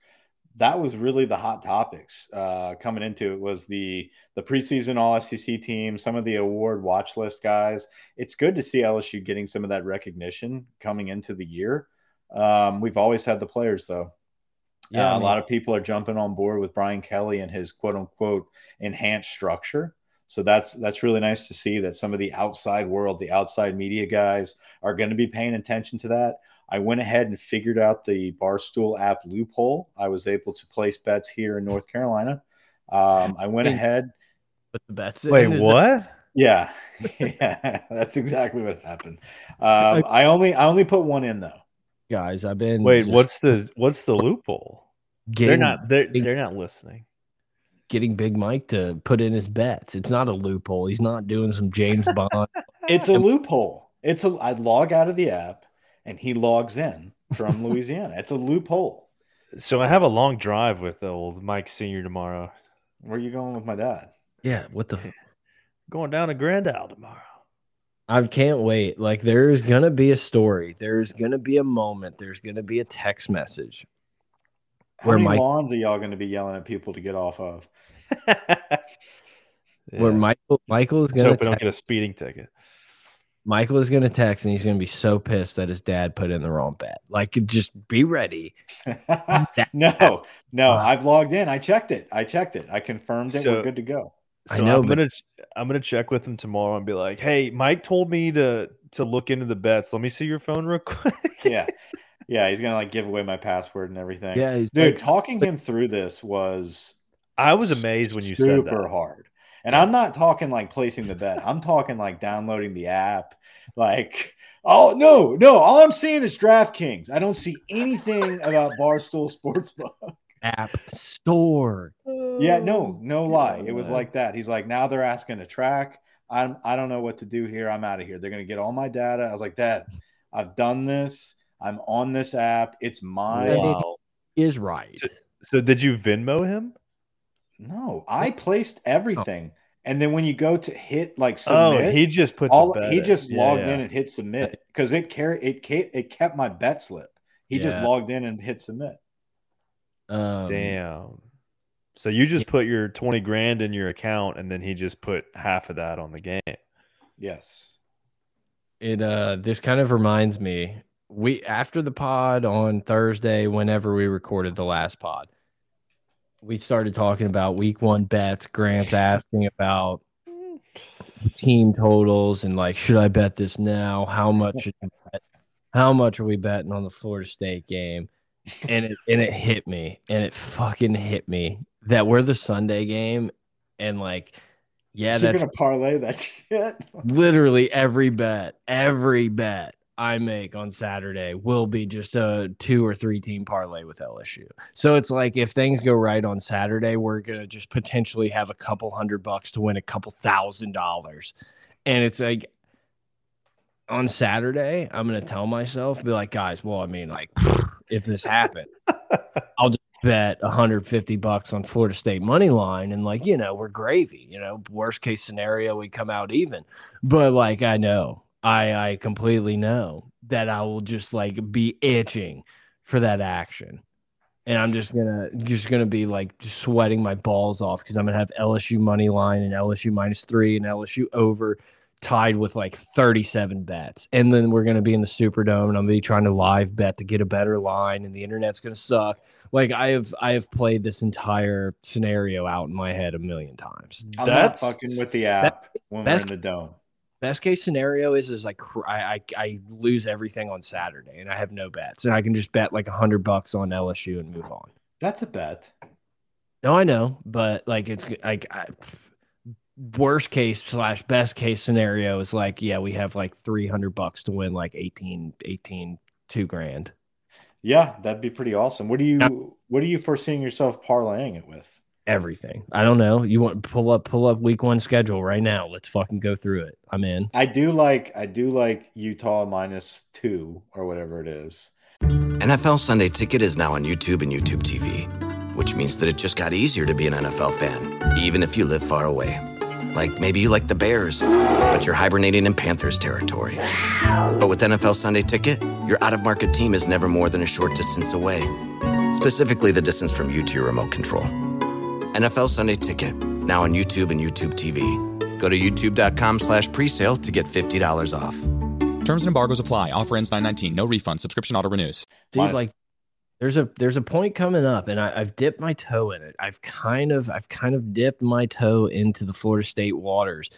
that was really the hot topics uh coming into it was the the preseason all SEC team, some of the award watch list guys. It's good to see LSU getting some of that recognition coming into the year. Um, we've always had the players though. Yeah, uh, I mean, a lot of people are jumping on board with Brian Kelly and his quote unquote enhanced structure. So that's that's really nice to see that some of the outside world, the outside media guys are going to be paying attention to that. I went ahead and figured out the Barstool app loophole. I was able to place bets here in North Carolina. Um, I went ahead. Put the bets. Wait, what? Yeah, yeah, that's exactly what happened. Um, I only I only put one in though guys. I've been wait. What's the what's the loophole? Getting, they're not they're, they're not listening. Getting Big Mike to put in his bets. It's not a loophole. He's not doing some James Bond. it's a loophole. It's a. I log out of the app and he logs in from Louisiana. It's a loophole. So I have a long drive with old Mike Senior tomorrow. Where are you going with my dad? Yeah, what the? Going down to Grand Isle tomorrow. I can't wait. Like there's gonna be a story. There's gonna be a moment. There's gonna be a text message. How many Mike, lawns are y'all gonna be yelling at people to get off of? yeah. Where Michael Michael's gonna hope we don't get a speeding ticket. Michael is going to text and he's going to be so pissed that his dad put in the wrong bet. Like, just be ready. no, no, I've logged in. I checked it. I checked it. I confirmed it. So- We're good to go. So I know, I'm but- gonna I'm gonna check with him tomorrow and be like, "Hey, Mike told me to to look into the bets. Let me see your phone real quick." Yeah. Yeah, he's gonna like give away my password and everything. Yeah, he's Dude, like, talking him through this was I was amazed when you said super that. hard. And I'm not talking like placing the bet. I'm talking like downloading the app. Like, oh no, no. All I'm seeing is DraftKings. I don't see anything about Barstool Sportsbook. App store. Yeah, no, oh, no lie. It was like that. He's like, now they're asking to track. I'm I don't know what to do here. I'm out of here. They're gonna get all my data. I was like, Dad, I've done this. I'm on this app. It's mine. Wow. Is right. So did you Venmo him? No, I placed oh. everything. And then when you go to hit like Oh, submit, he just put all the bet he in. just Yeah, logged yeah. in and hit submit because it carried it ca- it kept my bet slip. He just logged in and hit submit. Um, Damn. So you just put your 20 grand in your account and then he just put half of that on the game. Yes. It uh this kind of reminds me we after the pod on Thursday whenever we recorded the last pod we started talking about week 1 bets Grant's asking about team totals and like should I bet this now how much should I bet? how much are we betting on the Florida State game and it and it hit me and it fucking hit me that we're the Sunday game and like yeah You're that's gonna parlay that shit. literally every bet, every bet I make on Saturday will be just a two or three team parlay with LSU. So it's like if things go right on Saturday, we're gonna just potentially have a couple hundred bucks to win a couple thousand dollars. And it's like on Saturday, I'm gonna tell myself, be like, guys, well, I mean, like if this happened, I'll just bet 150 bucks on Florida State money line and like, you know, we're gravy, you know, worst case scenario, we come out even. But like I know, I I completely know that I will just like be itching for that action. And I'm just gonna just gonna be like sweating my balls off because I'm gonna have LSU money line and LSU minus three and LSU over tied with like 37 bets. And then we're gonna be in the Superdome and I'm gonna be trying to live bet to get a better line and the internet's gonna suck. Like I have I have played this entire scenario out in my head a million times. I'm That's- not fucking with the app when we're in the dome. Best case scenario is is like cr- I, I I lose everything on Saturday and I have no bets and I can just bet like a hundred bucks on LSU and move on. That's a bet. No, I know, but like it's like I, worst case slash best case scenario is like yeah we have like 300 bucks to win like 18 18 two grand Yeah, that'd be pretty awesome. What do you what are you foreseeing yourself parlaying it with? everything i don't know you want pull up pull up week one schedule right now let's fucking go through it i'm in I do like I do like Utah minus two or whatever it is. NFL Sunday Ticket is now on YouTube and YouTube TV, which means that it just got easier to be an NFL fan, even if you live far away. Like maybe you like the Bears, but you're hibernating in Panthers territory. But with NFL Sunday Ticket, your out of market team is never more than a short distance away, specifically the distance from you to your remote control. NFL Sunday Ticket, now on YouTube and YouTube TV. Go to youtube.com slash presale to get $50 off. Terms and embargoes apply. Offer ends 919. No refund. Subscription auto renews. Dude, Minus- like there's a there's a point coming up and I, I've dipped my toe in it. I've kind of I've kind of dipped my toe into the Florida State waters.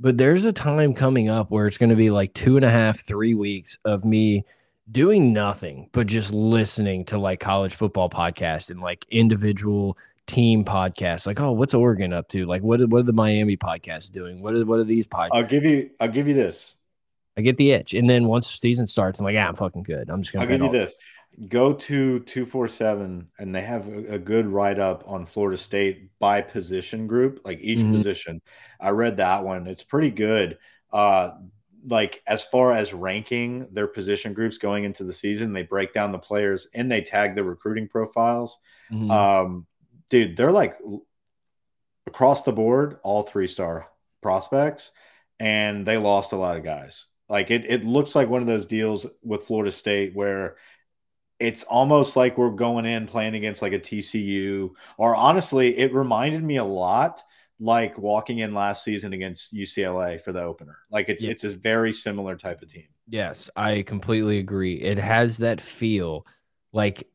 But there's a time coming up where it's going to be like two and a half, three weeks of me doing nothing but just listening to like college football podcasts and like individual team podcasts. Like, oh, what's Oregon up to? Like, what are, what are the Miami podcasts doing? What are what are these podcasts? I'll give you I'll give you this. I get the itch, and then once season starts, I'm like, yeah, I'm fucking good. I'm just gonna. I'll give you this. Go to 247 and they have a, a good write up on Florida State by position group, like each Mhm. position. I read that one. It's pretty good. Uh like as far as ranking their position groups going into the season, they break down the players and they tag the recruiting profiles. Mhm. Um dude, they're like across the board, all three star prospects, and they lost a lot of guys. Like it, it looks like one of those deals with Florida State where it's almost like we're going in playing against like a TCU, or honestly, it reminded me a lot like walking in last season against UCLA for the opener. Like it's Yeah. it's a very similar type of team. Yes, I completely agree. It has that feel like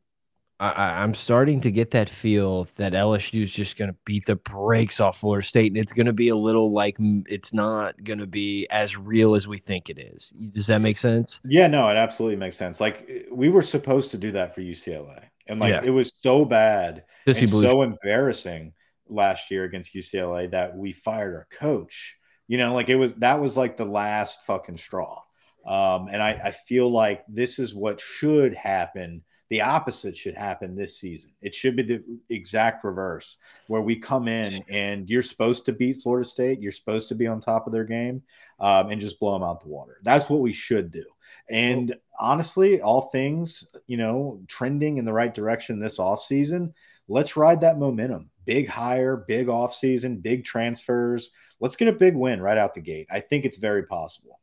I, I- I'm starting to get that feel that LSU is just going to beat the brakes off Florida State, and it's going to be a little like mm, it's not going to be as real as we think it is. Does that make sense? Yeah, no, it absolutely makes sense. Like we were supposed to do that for UCLA, and like Yeah. it was so bad Sissy and Blue so embarrassing last year against UCLA that we fired our coach. You know, like it was that was like the last fucking straw. Um, and I, I feel like this is what should happen. The opposite should happen this season. It should be the exact reverse, where we come in and you're supposed to beat Florida State. You're supposed to be on top of their game um, and just blow them out the water. That's what we should do. And honestly, all things, you know, trending in the right direction this offseason, let's ride that momentum. Big hire, big offseason, big transfers. Let's get a big win right out the gate. I think it's very possible.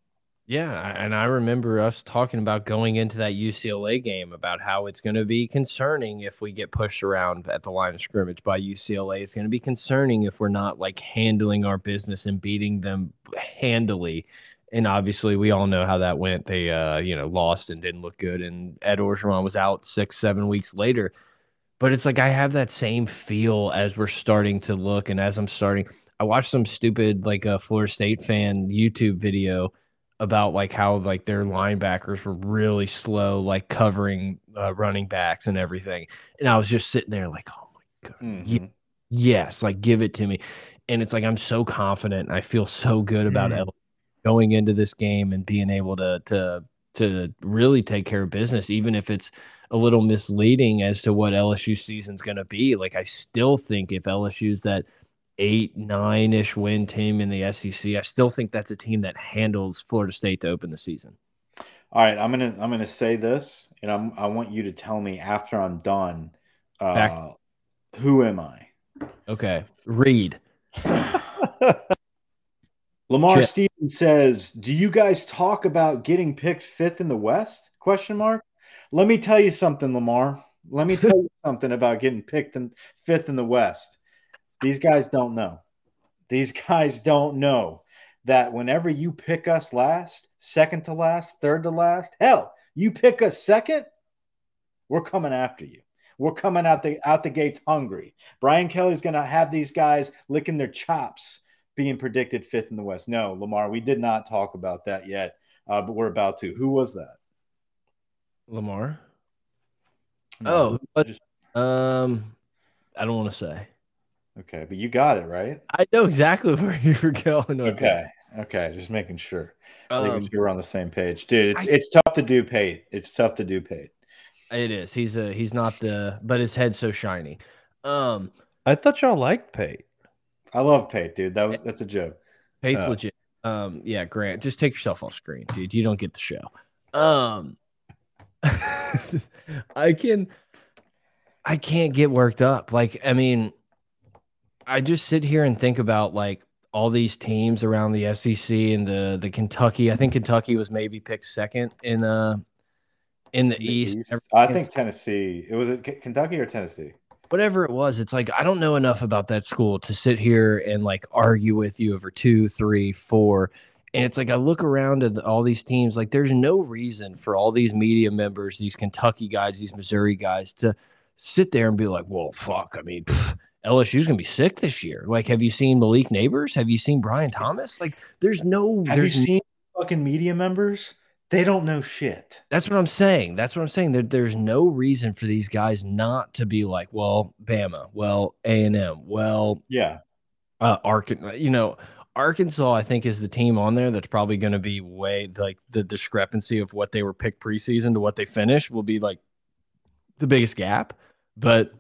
Yeah, and I remember us talking about going into that UCLA game about how it's going to be concerning if we get pushed around at the line of scrimmage by UCLA. It's going to be concerning if we're not like handling our business and beating them handily. And obviously, we all know how that went. They, uh, you know, lost and didn't look good. And Ed Orgeron was out six, seven weeks later. But it's like I have that same feel as we're starting to look, and as I'm starting, I watched some stupid like a Florida State fan YouTube video about like how like their linebackers were really slow, like covering uh, running backs and everything. And I was just sitting there like, oh my god, Mhm. yes, like give it to me. And it's like I'm so confident. and I feel so good about Mhm. Going into this game and being able to to to really take care of business, even if it's a little misleading as to what LSU season's going to be. Like I still think if LSU's that eight nine ish win team in the SEC, I still think that's a team that handles Florida State to open the season. All right, I'm gonna I'm gonna say this, and I'm I want you to tell me after I'm done. Uh, Back- who am I? Okay, Reed. Lamar Shit. Stevens says, "Do you guys talk about getting picked fifth in the West?" Question mark. Let me tell you something, Lamar. Let me tell you something about getting picked in fifth in the West. These guys don't know. These guys don't know that whenever you pick us last, second to last, third to last, hell, you pick us second, we're coming after you. We're coming out the out the gates hungry. Brian Kelly's going to have these guys licking their chops being predicted fifth in the West. No, Lamar, we did not talk about that yet, uh, but we're about to. Who was that? Lamar. No, Oh, just- Um, I don't want to say. Okay, but you got it right. I know exactly where you were going. Okay, okay, just making sure. making Um, sure we're on the same page, dude. It's I- it's tough to do Pate. It's tough to do Pate. it is. He's a. He's not the. But his head's so shiny. Um, I thought y'all liked Pate. I love Pate, dude. That was that's a joke. Pate's Oh. legit. Um, yeah, Grant, just take yourself off screen, dude. You don't get the show. Um, I can, I can't get worked up. Like, I mean, I just sit here and think about like all these teams around the SEC and the the Kentucky. I think Kentucky was maybe picked second in uh in the, In the East. East. I think Tennessee. It was it Kentucky or Tennessee. whatever it was, it's like I don't know enough about that school to sit here and like argue with you over two, three, four. And it's like I look around at all these teams, like there's no reason for all these media members, these Kentucky guys, these Missouri guys to sit there and be like, well, fuck. I mean, pff, LSU's gonna be sick this year. Like, have you seen Malik Nabers? Have you seen Brian Thomas? Like, there's no Have you there's seen fucking media members? They don't know shit. That's what I'm saying. That's what I'm saying. There, there's no reason for these guys not to be like, well, Bama, well, A and M, well, Yeah. uh, Arkansas. You know, Arkansas, I think, is the team on there that's probably going to be way like the discrepancy of what they were picked preseason to what they finished will be like the biggest gap. But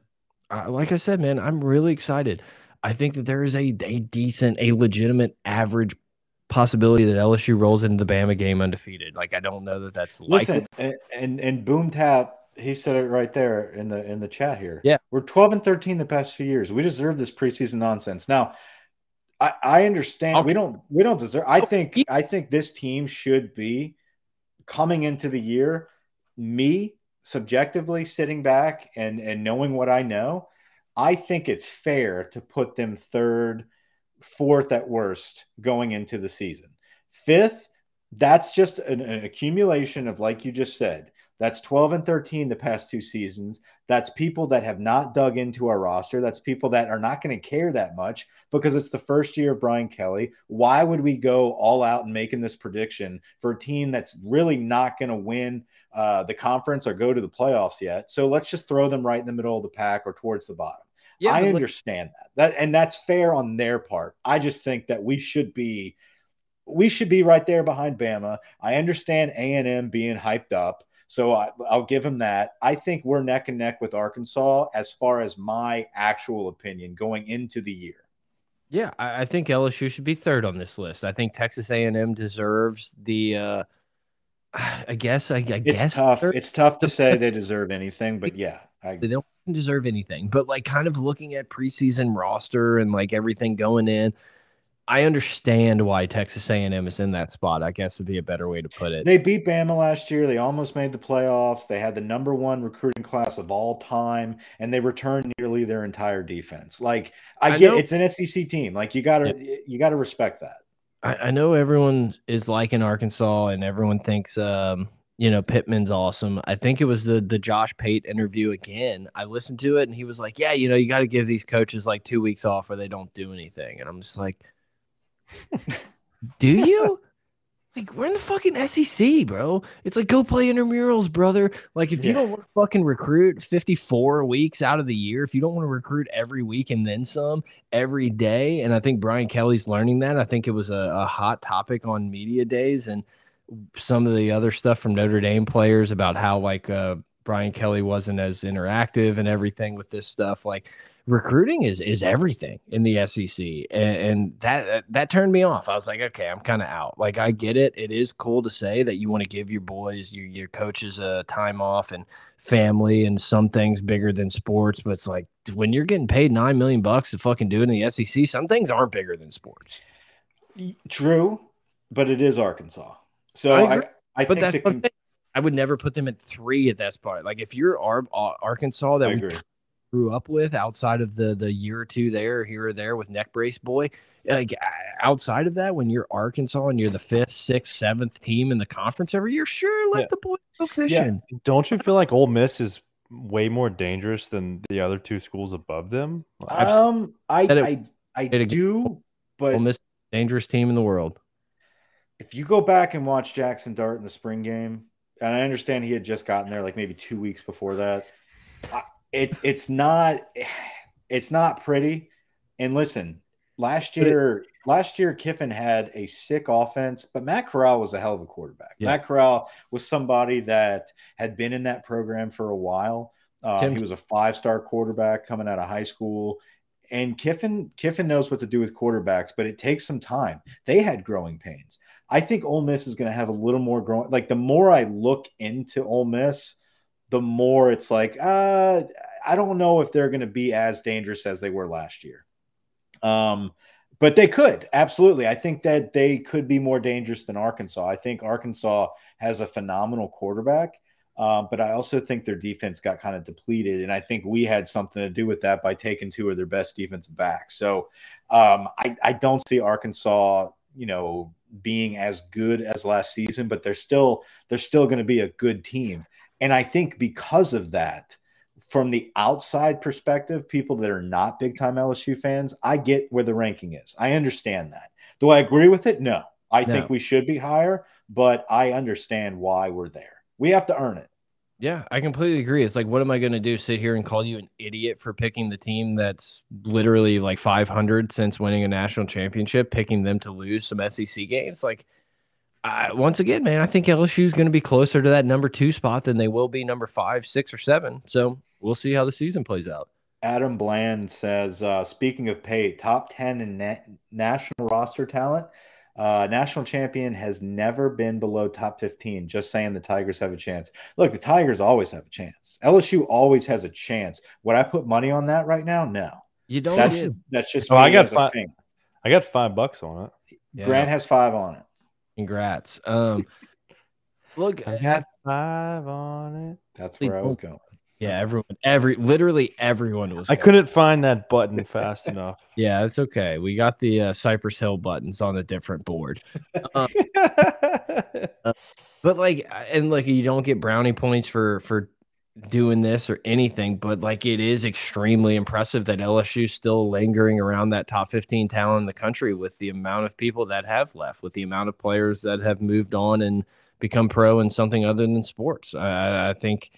like I said, man, I'm really excited. I think that there is a, a decent, a legitimate average possibility that LSU rolls into the Bama game undefeated. Like, I don't know that that's likely. Listen, and, and and Boom Tap, he said it right there in the in the chat here. Yeah. we're twelve and thirteen the past few years. We deserve this preseason nonsense. Now, I I understand oh. we don't we don't deserve. I oh, think. I think this team should be coming into the year. Me subjectively sitting back and and knowing what I know, I think it's fair to put them third, fourth at worst going into the season. Fifth, that's just an, an accumulation of, like you just said, that's 12 and 13 the past two seasons. That's people that have not dug into our roster. That's people that are not going to care that much because it's the first year of Brian Kelly. Why would we go all out and making this prediction for a team that's really not going to win uh, the conference or go to the playoffs yet? So let's just throw them right in the middle of the pack or towards the bottom. Yeah, I understand that. That and that's fair on their part. I just think that we should be we should be right there behind Bama. I understand A&M being hyped up. So I, will give him that. I think we're neck and neck with Arkansas as far as my actual opinion going into the year. Yeah, I, I think LSU should be third on this list. I think Texas A&M deserves the. Uh, I guess. I, I it's guess tough. Third. It's tough to say they deserve anything, but yeah, I, they don't deserve anything. But like, kind of looking at preseason roster and like everything going in, I understand why Texas A&M is in that spot. I guess would be a better way to put it. They beat Bama last year. They almost made the playoffs. They had the number one recruiting class of all time, and they returned nearly their entire defense. Like I, I get, know. it's an SEC team. Like you gotta, yeah. you gotta respect that. I, I, know everyone is liking Arkansas, and everyone thinks, um, you know, Pittman's awesome. I think it was the the Josh Pate interview again. I listened to it, and he was like, "Yeah, you know, you got to give these coaches like two weeks off, or they don't do anything." And I'm just like do you? Like we're in the fucking SEC, bro. It's like go play intramurals, brother. Like if you don't want to fucking recruit 54 weeks out of the year, if you don't want to recruit every week and then some every day, and I think Brian Kelly's learning that. I think it was a, a hot topic on media days and some of the other stuff from Notre Dame players about how like uh, Brian Kelly wasn't as interactive and everything with this stuff. Like recruiting is is everything in the SEC, and, and that that turned me off. I was like, okay, I'm kind of out. Like, I get it. It is cool to say that you want to give your boys, your your coaches, a time off and family, and some things bigger than sports. But it's like when you're getting paid nine million bucks to fucking do it in the SEC, some things aren't bigger than sports. True, but it is Arkansas. So I, I, I think that's I would never put them at three at that spot. Like if you're Ar uh, Arkansas that we grew up with outside of the the year or two there here or there with neck brace boy like outside of that when you're arkansas and you're the fifth sixth seventh team in the conference every year sure let yeah. the boys go fishing yeah. don't you feel like Ole miss is way more dangerous than the other two schools above them um i it, i i do but Ole miss dangerous team in the world if you go back and watch jaxson dart in the spring game and i understand he had just gotten there like maybe two weeks before that I, it's it's not it's not pretty. And listen, last year last year Kiffin had a sick offense, but Matt Corral was a hell of a quarterback. Yeah. Matt Corral was somebody that had been in that program for a while. Uh, he was a five star quarterback coming out of high school. And Kiffin Kiffin knows what to do with quarterbacks, but it takes some time. They had growing pains. I think Ole Miss is going to have a little more growing. Like the more I look into Ole Miss, the more it's like, uh, I don't know if they're going to be as dangerous as they were last year. Um, but they could absolutely. I think that they could be more dangerous than Arkansas. I think Arkansas has a phenomenal quarterback, um, but I also think their defense got kind of depleted, and I think we had something to do with that by taking two of their best defensive backs. So um, I, I don't see Arkansas, you know, being as good as last season, but they're still they're still going to be a good team. And I think because of that, from the outside perspective, people that are not big time LSU fans, I get where the ranking is. I understand that. Do I agree with it? No. I no. think we should be higher, but I understand why we're there. We have to earn it. Yeah, I completely agree. It's like, what am I going to do? Sit here and call you an idiot for picking the team that's literally like 500 since winning a national championship, picking them to lose some SEC games? Like, I, once again, man, I think LSU is going to be closer to that number two spot than they will be number five, six, or seven. So we'll see how the season plays out. Adam Bland says, uh, speaking of pay, top 10 in na national roster talent. Uh, national champion has never been below top 15. Just saying the Tigers have a chance. Look, the Tigers always have a chance. LSU always has a chance. Would I put money on that right now? No. You don't. That's, that's just. Oh, I got five. I got five bucks on it. Yeah. Grant has five on it. Congrats. Um, look, I got five on it. That's where I was going. Yeah, everyone, every literally everyone was. I going. couldn't find that button fast enough. Yeah, it's okay. We got the uh, Cypress Hill buttons on a different board. but like and like you don't get brownie points for for doing this or anything but like it is extremely impressive that LSU's still lingering around that top 15 talent in the country with the amount of people that have left with the amount of players that have moved on and become pro in something other than sports. I, I think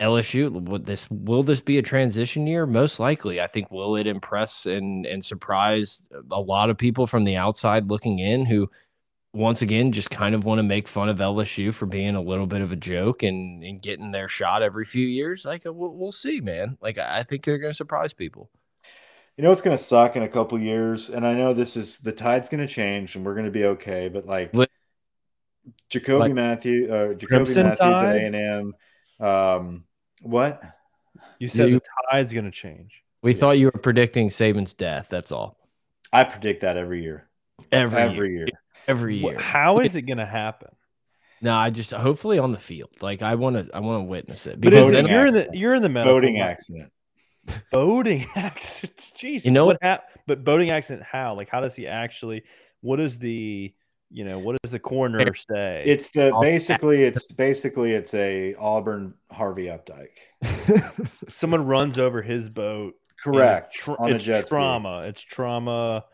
LSU would this will this be a transition year? Most likely. I think will it impress and and surprise a lot of people from the outside looking in who once again just kind of want to make fun of LSU for being a little bit of a joke and, and getting their shot every few years. Like uh, we'll, we'll see, man. Like I think they're going to surprise people. You know, it's going to suck in a couple years, and I know this is the tide's going to change, and we're going to be okay. But like Li- Jacoby like Matthew, uh, Jacoby Crimson Matthews at A and M. Um, what? You said You- the tide's going to change. We Yeah. thought you were predicting Saban's death. That's all. I predict that every year. Every, Every year. year. Every year. How is it going to happen? No, I just hopefully on the field. Like I want to I want to witness it. But is it, you're in the you're in the medical Voting line. accident. boating accident. Jesus, You know what? hap- but boating accident? How? Like, how does he actually? What is the? You know, what does the coroner say? It's the basically it's basically it's a Auburn Harvey Updyke. someone runs over his boat. Correct. It's, tra- on a it's jet ski. trauma. It's trauma.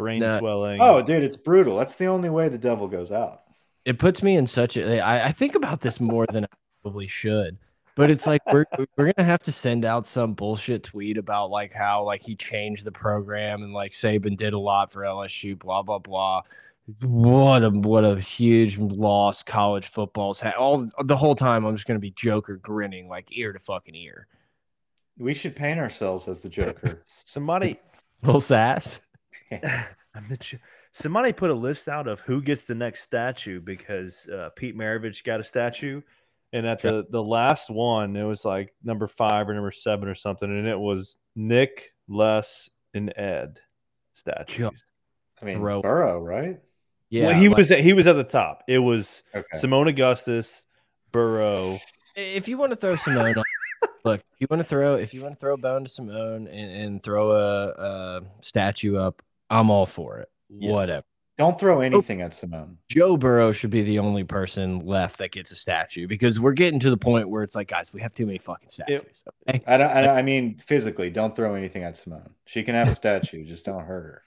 Brain No. swelling. Oh, dude, it's brutal. That's the only way the devil goes out. it puts me in such a I, I think about this more than I probably should but it's like we're we're gonna have to send out some bullshit tweet about like how like he changed the program and like Saban did a lot for LSU blah blah blah what a what a huge loss college football's had all the whole time I'm just gonna be Joker grinning like ear to fucking ear We should paint ourselves as the Joker. Somebody, little sass I'm the ch- somebody put a list out of who gets the next statue because uh, Pete Maravich got a statue, and at Sure. the the last one it was like number five or number seven or something, and it was Nick, Les, and Ed statues. I mean, Bro. Burrow, right? yeah well, he like, was at, he was at the top. It was Okay. Seimone Augustus, Burrow. if you want to throw Seimone on, look, if you want to throw if you want to throw a bone to Seimone and, and throw a, a statue up, I'm all for it. Yeah. Whatever. Don't throw anything at Seimone. Joe Burrow should be the only person left that gets a statue because we're getting to the point where it's like, guys, we have too many fucking statues. okay? I don't. I, don't- I mean, physically, don't throw anything at Seimone. She can have a statue, just don't hurt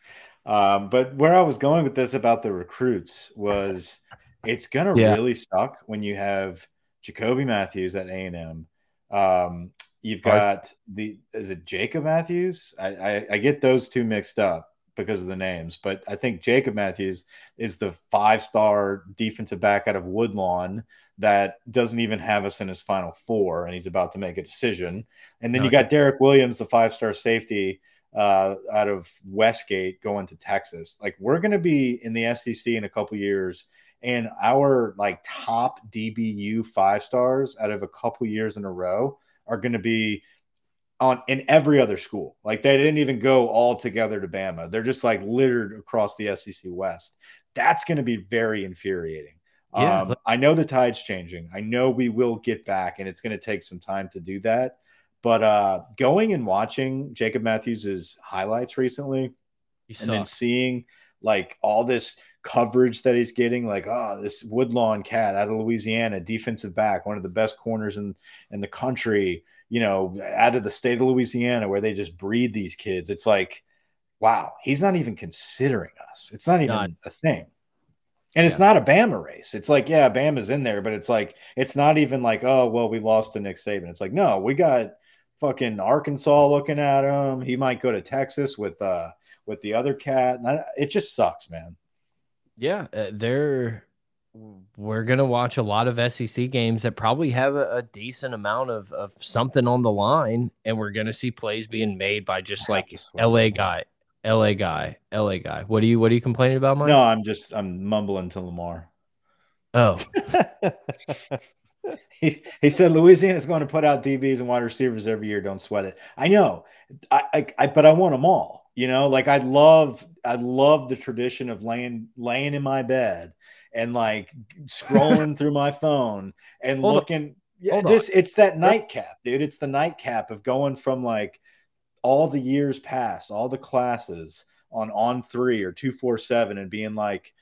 her. Um, but where I was going with this about the recruits was, it's gonna Yeah. really suck when you have Jacoby Matthews at A and M. Um, you've got the is it Jacob Matthews? I, I I get those two mixed up because of the names, but I think Jacob Matthews is the five star defensive back out of Woodlawn that doesn't even have us in his final four, and he's about to make a decision. And then you got Derek Williams, the five star safety uh, out of Westgate, going to Texas. Like we're going to be in the SEC in a couple years, and our like top DBU five stars out of a couple years in a row are going to be on in every other school. Like they didn't even go all together to Bama. They're just like littered across the SEC West. That's going to be very infuriating. Yeah, um, look- I know the tide's changing. I know we will get back, and it's going to take some time to do that. But uh, going and watching Jacob Matthews' highlights recently, He and then seeing like all this coverage that he's getting, like oh, this Woodlawn cat out of Louisiana, defensive back, one of the best corners in in the country, you know, out of the state of Louisiana, where they just breed these kids. It's like, wow, he's not even considering us. It's not even Not- a thing. And it's not a Bama race. It's like, yeah, Bama's in there, but it's like, it's not even like, oh, well, we lost to Nick Saban. It's like, no, we got fucking Arkansas looking at him. He might go to Texas with uh with the other cat. And I, it just sucks, man. Yeah, uh, they're. We're gonna watch a lot of SEC games that probably have a, a decent amount of, of something on the line, and we're gonna see plays being made by just like. LA guy, LA guy, LA guy. What are you What are you complaining about, Mike? No, I'm just I'm mumbling to Lamar. Oh, He, he said Louisiana's going to put out DBs and wide receivers every year. Don't sweat it. I know, I, I, I but I want them all. You know, like I love I love the tradition of laying laying in my bed and like scrolling through my phone and Hold on. looking. Yeah, Hold just it's that nightcap, dude. It's the nightcap of going from like all the years past, all the classes on on three or two four seven, and being like,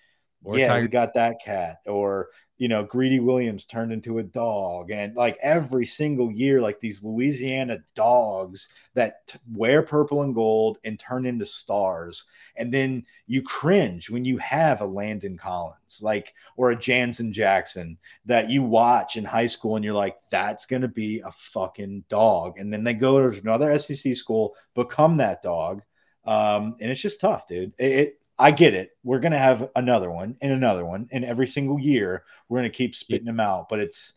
Or yeah, Tiger- we got that cat, or you know, Greedy Williams turned into a dog, and like every single year, like these Louisiana dogs that t- wear purple and gold and turn into stars, and then you cringe when you have a Landon Collins, like or a Janzen Jackson that you watch in high school, and you're like, that's gonna be a fucking dog, and then they go to another SEC school, become that dog, um, and it's just tough, dude. It, it I get it. We're gonna have another one and another one, and every single year we're gonna keep spitting them out. But it's,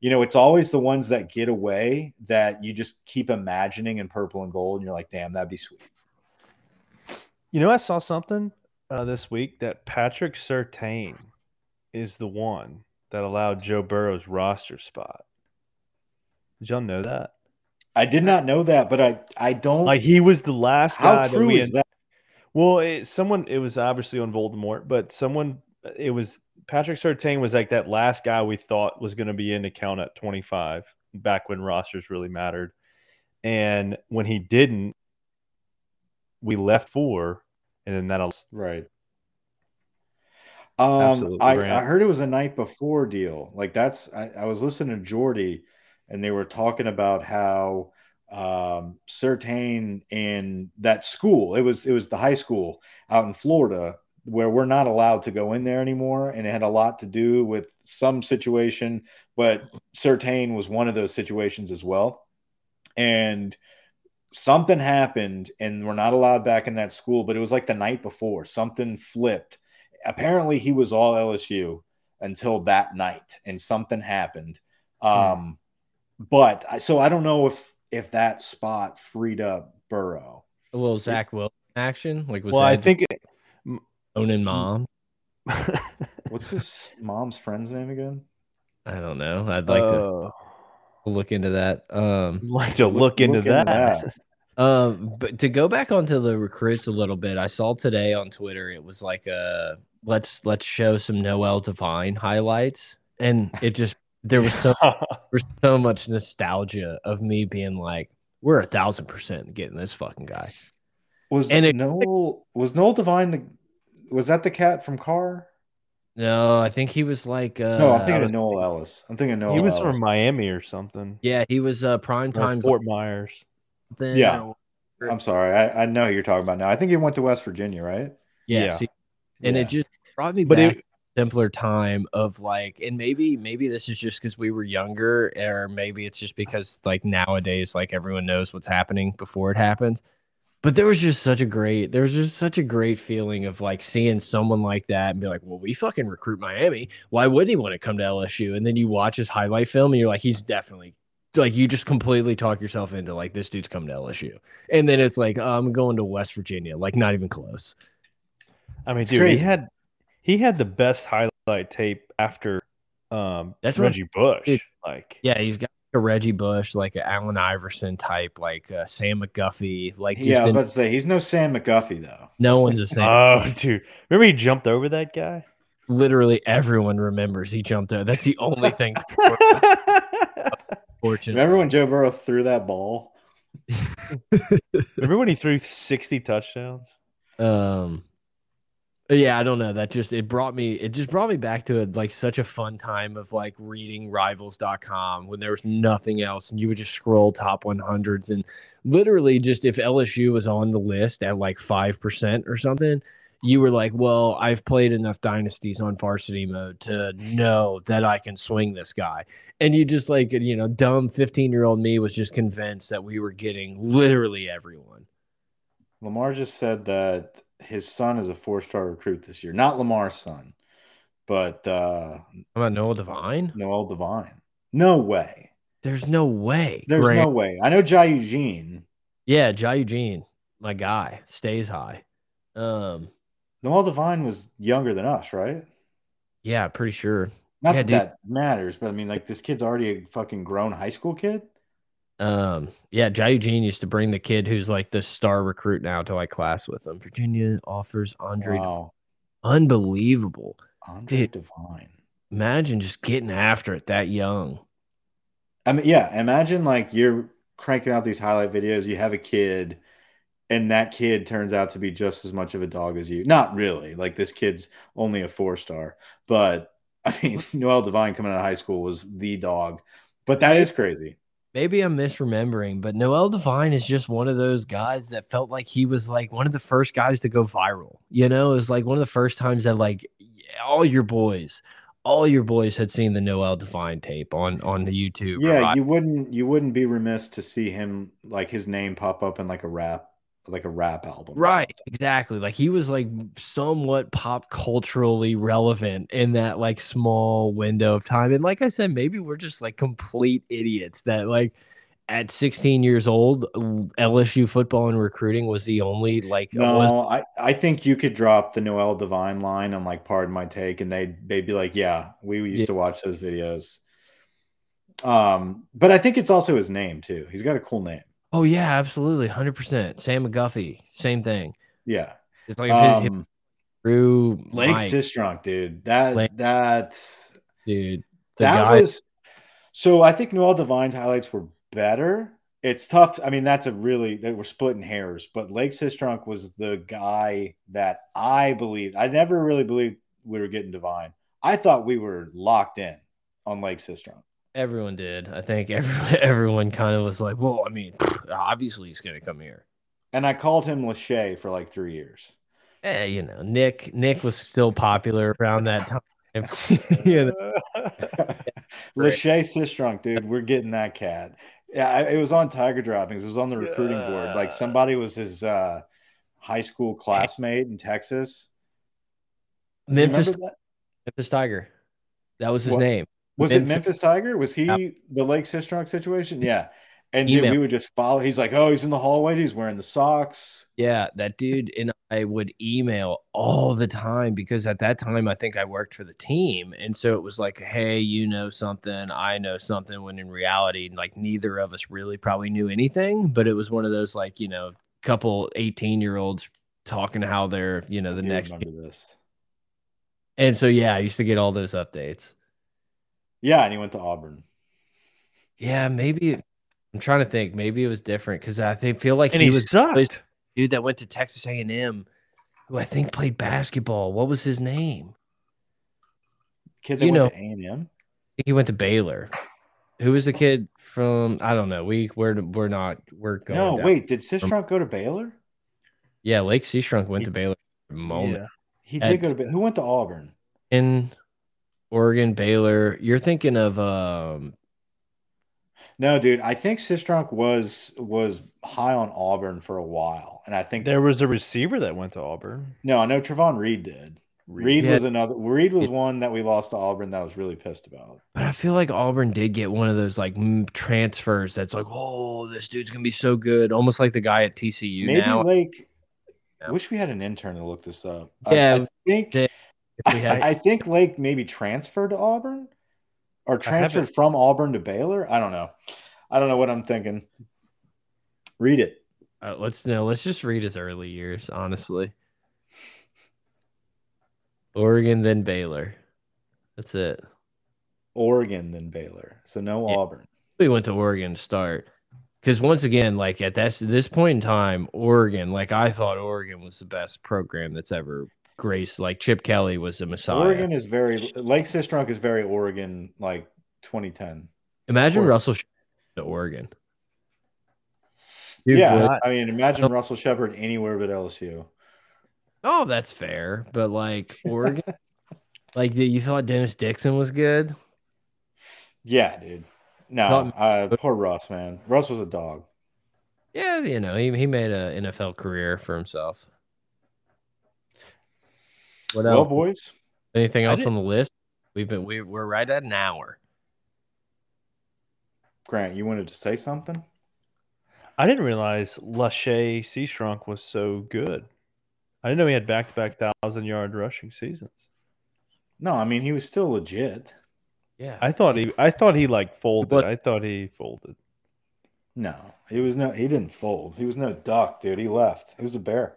you know, it's always the ones that get away that you just keep imagining in purple and gold, and you're like, damn, that'd be sweet. You know, I saw something uh, this week that Patrick Surtain is the one that allowed Joe Burrow's roster spot. Did y'all know that? I did not know that, but I I don't Like he was the last guy that true we that? Well, it, someone it was obviously on Voldemort, but someone it was Patrick Surtain was like that last guy we thought was going to be in the count at 25 back when rosters really mattered. And when he didn't, we left four, and then that'll Right. Um, I, I heard it was a night before deal. Like that's I, I was listening to Jordy, and they were talking about how um Surtain in that school. It was it was the high school out in Florida where we're not allowed to go in there anymore, and it had a lot to do with some situation. But Surtain was one of those situations as well, and something happened, and we're not allowed back in that school. But it was like the night before something flipped apparently he was all LSU until that night, and something happened. Um, but I, so I don't know if if that spot freed up Burrow. a little Zach Wilson action. Like was well, I that think owning mom? What's his mom's friend's name again? I don't know. I'd like to uh, look into that. Um, like to look, into, that. that. Um, but to go back onto the recruits a little bit, I saw today on Twitter it was like a let's let's show some Noel Devine highlights, and it just there was so there was so much nostalgia of me being like, we're a thousand percent getting this fucking guy. Was And it- Noel was Noel Devine the was that the cat from Carr? No, I think he was like uh No, I'm thinking of Noel Ellis. I'm thinking Noel. he was Ellis. from Miami or something. yeah, he was uh prime time Fort Myers. something Yeah. or- I'm sorry, I, I know who you're talking about now. I think he went to West Virginia, right? yeah, Yeah. see, and Yeah. it just brought me But back it- to a simpler time of like and maybe maybe this is just because we were younger or maybe it's just because like nowadays like everyone knows what's happening before it happens but there was just such a great there was just such a great feeling of like seeing someone like that and be like well we fucking recruit miami. Why would he want to come to lsu and then you watch his highlight film and you're like he's definitely like you just completely talk yourself into like this dude's coming to lsu and then it's like oh, i'm going to west virginia. Like not even close. I mean, It's dude, crazy. he had he had the best highlight tape after um That's what- Reggie Bush. Dude. like Yeah, he's got a Reggie Bush, like an Allen Iverson type, like uh, Sam McGuffie, like just Yeah, I was about to say he's no Sam McGuffie though. no one's the same. Oh, dude. Remember he jumped over that guy? Literally everyone remembers he jumped over. That's the only thing. Fortunate. Remember when Joe Burrow threw that ball? Remember when he threw 60 touchdowns? Um, yeah, I don't know. That just it brought me. It just brought me back to a, like such a fun time of like reading Rivals.com when there was nothing else, and you would just scroll top 100s and literally just if LSU was on the list at like five percent or something, you were like, well, I've played enough dynasties on varsity mode to know that I can swing this guy. And you just like, you know, dumb 15 year old me was just convinced that we were getting literally everyone. Lamar just said that his son is a four-star recruit this year. Not Lamar's son, but uh, How about Noah Devine? Noel Devine. No way. There's no way. There's Grant. no way. I know Jai Eugene. Yeah, Jai Eugene, my guy, stays high. Um, Noel Devine was younger than us, right? yeah, pretty sure. Not Yeah, that that matters, but I mean, like this kid's already a fucking grown high school kid. Um, yeah, Jai Eugene used to bring the kid who's like the star recruit now to like class with him. Virginia offers Andre. Devine. Wow, Unbelievable. Andre Dude. Devine. Imagine just getting after it that young. I mean, yeah, imagine like you're cranking out these highlight videos, you have a kid, and that kid turns out to be just as much of a dog as you. Not really. Like this kid's only a four star, but I mean, Noel Devine coming out of high school was the dog. But that is crazy. Maybe I'm misremembering, but Noel Devine is just one of those guys that felt like he was like one of the first guys to go viral. You know, it was like one of the first times that like all your boys, all your boys had seen the Noel Devine tape on on the YouTube. Yeah, right? you wouldn't you wouldn't be remiss to see him like his name pop up in like a rap like a rap album. Right, exactly. Like he was like somewhat pop culturally relevant in that like small window of time. And like I said, maybe we're just like complete idiots that like at 16 years old, LSU football and recruiting was the only like was No, I, I think you could drop the Noel Devine line on like pardon my take, and they'd they'd be like, Yeah, we used Yeah. to watch those videos. Um, but I think it's also his name too. He's got a cool name. Oh yeah, absolutely, hundred percent. Sam McGuffie, same thing. Yeah. It's like if his Um, through Lake Mike, Seastrunk, dude. That Lake- that's dude. The that guy, was so I think Noel Devine's highlights were better. It's tough. I mean, that's a really they were splitting hairs, but Lake Seastrunk was the guy that I believed. I never really believed we were getting Devine. I thought we were locked in on Lake Seastrunk. Everyone did. I think everyone everyone kind of was like, well, I mean, obviously he's gonna come here. And I called him Lachey for like three years. Eh, you know, Nick Nick was still popular around that time. you know, Lachey Seastrunk, dude, we're getting that cat. Yeah, it was on Tiger Droppings. It was on the recruiting board. Like somebody was his uh, high school classmate in Texas. Memphis? Memphis Tiger. That was his What? name. Was it Memphis- Tiger? Was he Yeah. the Lake Seastrunk situation? Yeah. And dude, we would just follow. He's like, oh, he's in the hallway. He's wearing the socks. Yeah, that dude and I would email all the time because at that time I think I worked for the team. And so it was like, hey, you know something, I know something, when in reality, like neither of us really probably knew anything. But it was one of those like, you know, couple 18 year olds talking how they're, you know, the next this. and so yeah, I used to get all those updates. Yeah, and he went to Auburn. Yeah, maybe I'm trying to think. Maybe it was different because I think feel like and he he was sucked. dude that went to Texas A&M, who I think played basketball. What was his name? Kid that You went know- to A and M. I think he went to Baylor. Who was the kid from? I don't know. We we're we're not we're going. No, down. wait. Did Seastrunk go to Baylor? Yeah, Lake Seastrunk went to Baylor. for a Moment Yeah. He did go to Baylor. Who went to Auburn? in Oregon, Baylor. You're thinking of um. No, dude. I think Seastrunk was was high on Auburn for a while, and I think There was a receiver that went to Auburn. no, I know Trovon Reed did. Reed Yeah. was another. Reed was one that we lost to Auburn that I was really pissed about. But I feel like Auburn did get one of those like mm, transfers that's like, oh, this dude's gonna be so good, almost like the guy at TCU Maybe now. Lake. Yeah. Wish we had an intern to look this up. I- Yeah, I, think they- If we had, I, I think Lake maybe transferred to Auburn or transferred from Auburn to Baylor. I don't know. I don't know what I'm thinking. Read it. uh, let's no, let's just read his early years, honestly. Oregon, then Baylor. That's it. Oregon then Baylor. So no Yeah. Auburn. We went to Oregon to start. Because once again, like at that, this point in time, Oregon, like I thought Oregon was the best program that's ever graced. Like Chip Kelly was a messiah. Oregon is very Lake Seastrunk is very Oregon like 2010. Imagine Oregon. Russell to Oregon. Dude, yeah, what- I mean, imagine Russell Shepard anywhere but LSU. Oh, that's fair. But like Oregon, like you thought Dennis Dixon was good. Yeah, dude. No, Thought- uh, poor Russ, man. Russ was a dog. Yeah, you know, he, he made a NFL career for himself. What Well, else? boys, Anything else on the list? We've been we, we're right at an hour. Grant, you wanted to say something? I didn't realize Lachey Seastrunk was so good. I didn't know he had back to back thousand yard rushing seasons. No, I mean he was still legit. Yeah. I thought he I thought he like folded. But- I thought he folded. No, he was no. He didn't fold. He was no duck, dude. He left. He was a bear.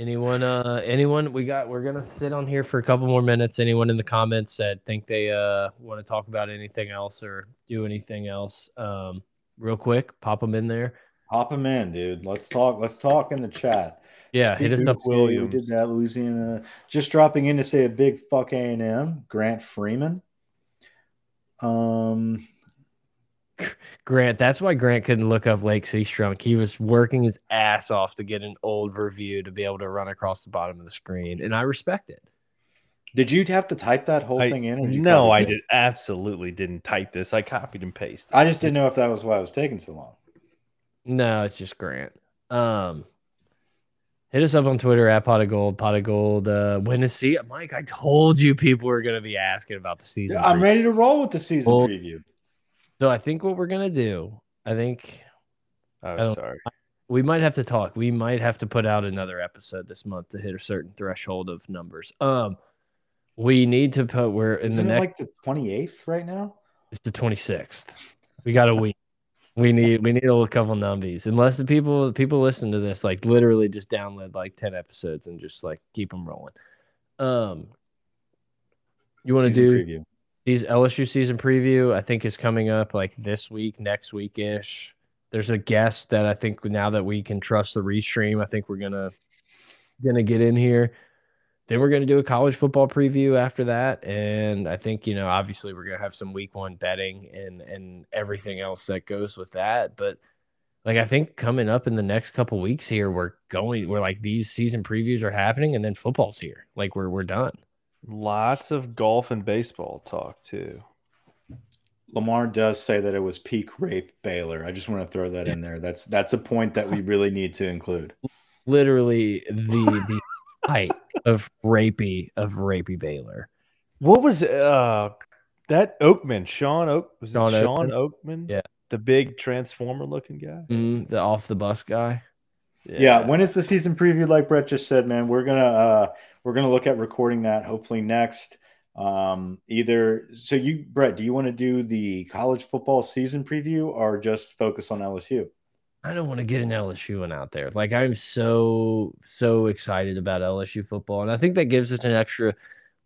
Anyone? Uh, anyone? We got. We're gonna sit on here for a couple more minutes. Anyone in the comments that think they uh want to talk about anything else or do anything else? Um, real quick, pop them in there. Pop them in, dude. Let's talk. Let's talk in the chat. Yeah, hit us up. We Williams. did that, Louisiana. Just dropping in to say a big fuck A and M. Grant Freeman. Um, Grant. That's why Grant couldn't look up Lake Seastrunk. He was working his ass off to get an old review to be able to run across the bottom of the screen, and I respect it. did you have to type that whole I- thing in? Or did you no, I it? did absolutely didn't type this. I copied and pasted. I just didn't know if that was why it was taking so long. No, it's just Grant. Um, hit us up on Twitter at pot of gold, pot of gold. Uh, when to see Mike? I told you people were going to be asking about the season. I'm preview. ready to roll with the season Well- preview. So I think what we're gonna do, I think Oh, don't- sorry. we might have to talk. We might have to put out another episode this month to hit a certain threshold of numbers. Um, we need to put. We're in Isn't the it next. like the 28th right now? It's the 26th. We got a week. We need we need a couple numbies. Unless the people people listen to this, like literally just download like 10 episodes and just like keep them rolling. Um you want to do preview. These LSU season preview, I think is coming up like this week, next week ish. There's a guest that I think now that we can trust the restream, I think we're gonna gonna get in here. Then we're gonna do a college football preview after that, and I think you know obviously we're gonna have some week one betting and and everything else that goes with that. But like I think coming up in the next couple weeks here, we're going we're like these season previews are happening, and then football's here. Like we're we're done. Lots of golf and baseball talk too. Lamar does say that it was peak rape Baylor. I just want to throw that in there. That's that's a point that we really need to include. literally the the height of rapey of rapey Baylor. What was uh that Oakman? Sean Oak was Sean it Shawn Oakman? Yeah. The big transformer looking guy. Mm, the off the bus guy. Yeah. when is the season preview? Like Brett just said, man, we're gonna uh we're gonna look at recording that hopefully next. Um, either so you Brett, do you want to do the college football season preview or just focus on LSU? I don't want to get an LSU one out there. Like I'm so so excited about LSU football, and I think that gives us an extra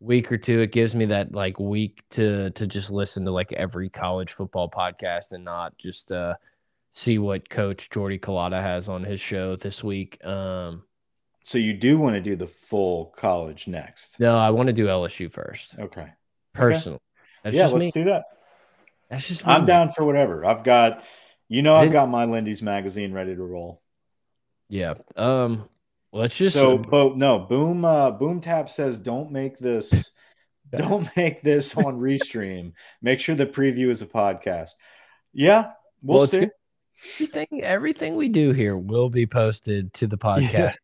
week or two. It gives me that like week to to just listen to like every college football podcast and not just uh see what Coach Jordy Culotta has on his show this week. Um, So you do want to do the full college next. no, I want to do LSU first, Okay. personally. That's yeah, just let's me. do that. That's just me. I'm down for whatever. I've got you know I've got my Lindy's magazine ready to roll. Yeah. Um. Let's just. So, but no, Boom uh Boom Tap says don't make this don't make this on Restream. Make sure the preview is a podcast. Yeah, we'll, Well, see. everything everything we do here will be posted to the podcast.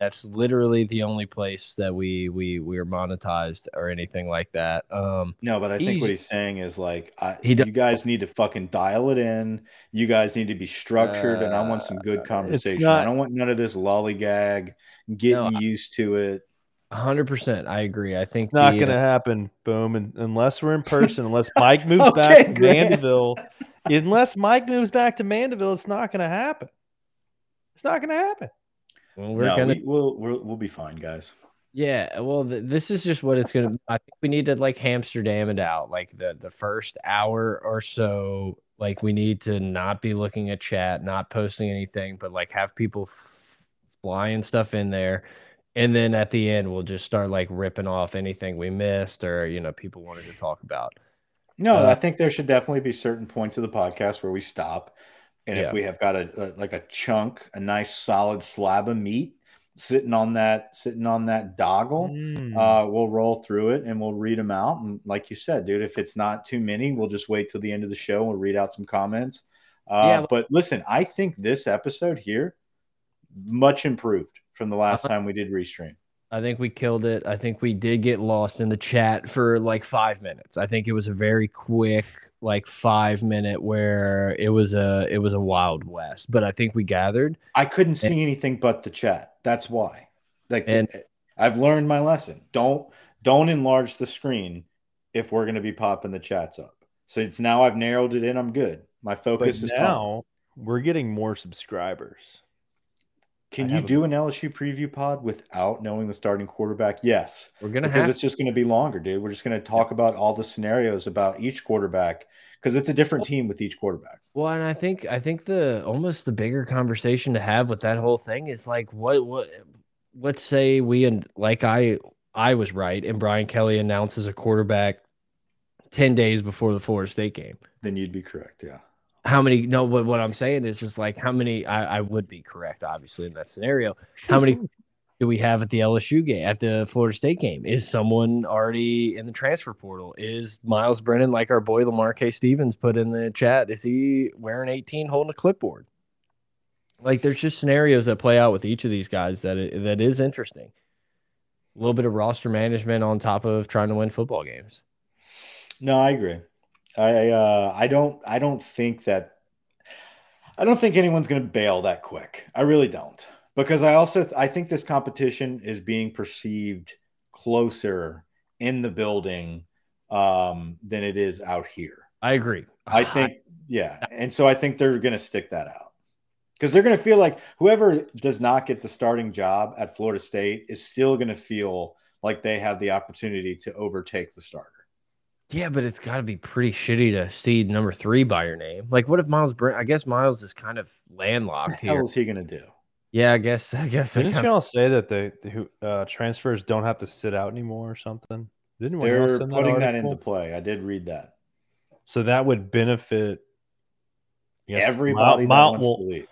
That's literally the only place that we we we are monetized or anything like that. Um. No, but I think what he's saying is like I, He you guys need to fucking dial it in. You guys need to be structured, and I want some good conversation. I don't want none of this lollygag, getting I- used to it. hundred percent. I agree. I think It's not going to uh, happen, boom, and, unless we're in person, unless Mike moves Okay, back to Grant. Mandeville. Unless Mike moves back to Mandeville, it's not going to happen. It's not going to happen. Well, we're no, gonna. we, we'll, we'll we'll be fine, guys. Yeah, well, th this is just what it's gonna. I think we need to like Amsterdam it out, like the the first hour or so. Like we need to not be looking at chat, not posting anything, but like have people f- flying stuff in there, and then at the end we'll just start like ripping off anything we missed or you know people wanted to talk about. No, Uh, I think there should definitely be certain points of the podcast where we stop, and Yeah. if we have got a, a like a chunk, a nice solid slab of meat sitting on that sitting on that doggle, Mm. uh, we'll roll through it and we'll read them out. And like you said, dude, if it's not too many, we'll just wait till the end of the show. We'll read out some comments. Uh, Yeah. but listen, I think this episode here much improved from the last Uh-huh. time we did restream. I think we killed it. I think we did get lost in the chat for like five minutes. I think it was a very quick, like five minute where it was a it was a wild west. But I think we gathered. I couldn't see anything but the chat. That's why. Like And- I've learned my lesson. Don't don't enlarge the screen if we're going to be popping the chats up. So it's now I've narrowed it in. I'm good. My But focus is now. now we're getting more subscribers. Can you do an LSU preview pod without knowing the starting quarterback? Yes, We're gonna because have it's just going to be longer, dude. We're just going to talk about all the scenarios about each quarterback because it's a different team with each quarterback. Well, and I think I think the almost the bigger conversation to have with that whole thing is like what what let's say we and like I I was right and Brian Kelly announces a quarterback 10 days before the Florida State game. Then you'd be correct. Yeah. How many no what what I'm saying is just like how many I, I would be correct obviously in that scenario. How many do we have at the LSU game at the Florida State game? Is someone already in the transfer portal? Is Myles Brennan like our boy Lamar K. Stevens put in the chat? Is he wearing 18 holding a clipboard? Like there's just scenarios that play out with each of these guys that i- that is interesting. A little bit of roster management on top of trying to win football games. No, I agree. I uh, I don't I don't think that I don't think anyone's going to bail that quick. I really don't because I also I think this competition is being perceived closer in the building um, than it is out here. I agree. I think yeah, and so I think they're going to stick that out because they're going to feel like whoever does not get the starting job at Florida State is still going to feel like they have the opportunity to overtake the starter. Yeah, but it's got to be pretty shitty to seed number three by your name. Like, what if Myles Brent? I guess Myles is kind of What landlocked the hell here. is he going to do? Yeah, I guess. I guess. I Didn't kinda, y'all say that the, the uh, transfers don't have to sit out anymore or something? Didn't one of y'all They're send putting that article? into play. I did read that. So that would benefit yes, Everybody Mil- that Mil- wants well, to leave.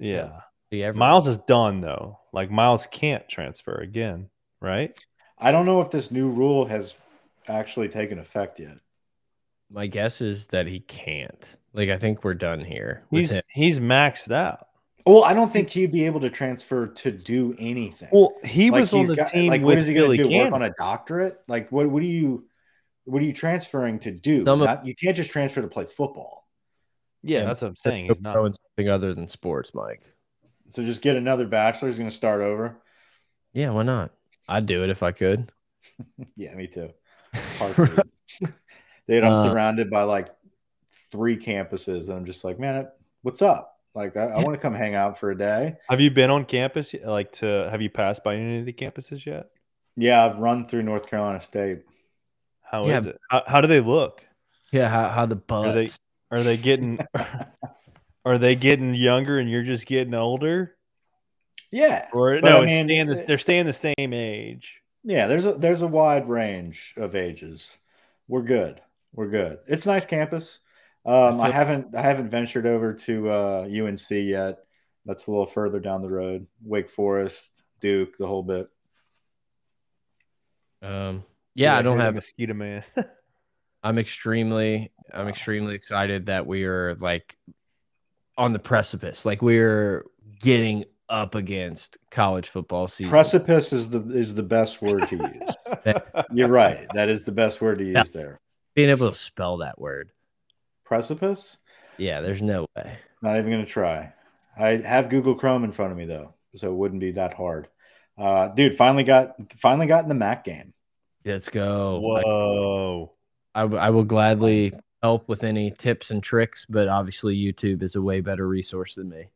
Yeah. Yeah, Myles is done though. Like Myles can't transfer again, right? I don't know if this new rule has actually taken effect yet. My guess is that he can't. Like, I think we're done here. He's him. he's maxed out. Well, I don't think he'd be able to transfer to do anything. Well, he Like, was on the got- team Like, with what is he going to do? Work on a doctorate? Like, what? What do you? What are you transferring to do? Some of- Not, you can't just transfer to play football. yeah, Yeah, that's what I'm saying. He's not. doing in something other than sports, Mike. So just get another bachelor. He's going to start over. Yeah, why not? I'd do it if I could. Yeah, me too. Heartbeat. Dude, I'm Uh, surrounded by like three campuses, and I'm just like, man, what's up? Like, I, I want to come hang out for a day. Have you been on campus? Like to have you passed by any of the campuses yet? Yeah, I've run through North Carolina State. How is Yeah. it? How, how do they look? Yeah, how, how the Are they are they getting are they getting younger and you're just getting older? Yeah, Or But, no, I mean, staying the, it- they're staying the same age. Yeah. There's a there's a wide range of ages. We're good. We're good. It's a nice campus. Um, I feel- haven't I haven't ventured over to uh, UNC yet. That's a little further down the road. Wake Forest, Duke, the whole bit. Um, yeah, I you're don't the have mosquito man. I'm extremely I'm extremely excited that we are like on the precipice. Like we're getting up against college football season. Precipice is the is the best word to use. You're right. That is the best word to use there. Being able to spell that word. Precipice? Yeah, there's no way. Not even going to try. I have Google Chrome in front of me though, so it wouldn't be that hard. Uh, dude, finally got finally got in the Mac game. Let's go. Whoa. I, I, w- I will gladly help with any tips and tricks, but obviously YouTube is a way better resource than me.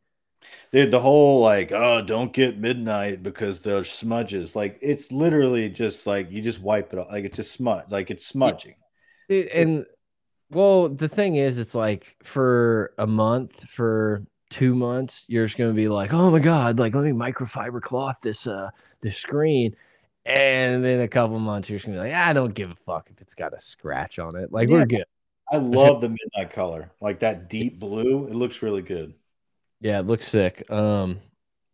Dude, the whole like, oh, don't get midnight because there's smudges. Like it's literally just like you just wipe it off. Like it's just smudge. Like it's smudging. And well, the thing is, it's like for a month, for two months, you're just gonna be like, oh my god, like let me microfiber cloth this uh this screen, and then a couple months, you're just gonna be like, I don't give a fuck if it's got a scratch on it. Like Yeah. we're good. I love the midnight color. Like that deep blue. It looks really good. Yeah, it looks sick. Um,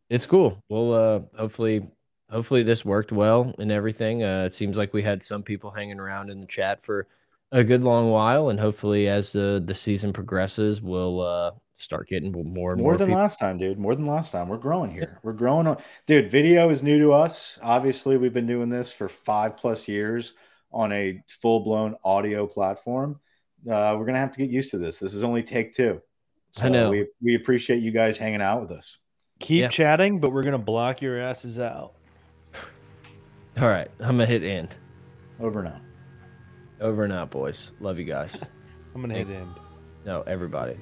it's cool. Well, uh, hopefully, hopefully this worked well and everything. Uh, it seems like we had some people hanging around in the chat for a good long while, and hopefully, as the the season progresses, we'll uh start getting more and more. More than people. last time, dude. More than last time. We're growing here. We're growing on dude. Video is new to us. Obviously, we've been doing this for five plus years on a full blown audio platform. Uh, we're gonna have to get used to this. This is only take two. I know. we we appreciate you guys hanging out with us. Keep Yeah. chatting, but we're gonna block your asses out. All right, I'm gonna hit end. Over and out. Over and out, boys. Love you guys. I'm gonna hit end. No, everybody.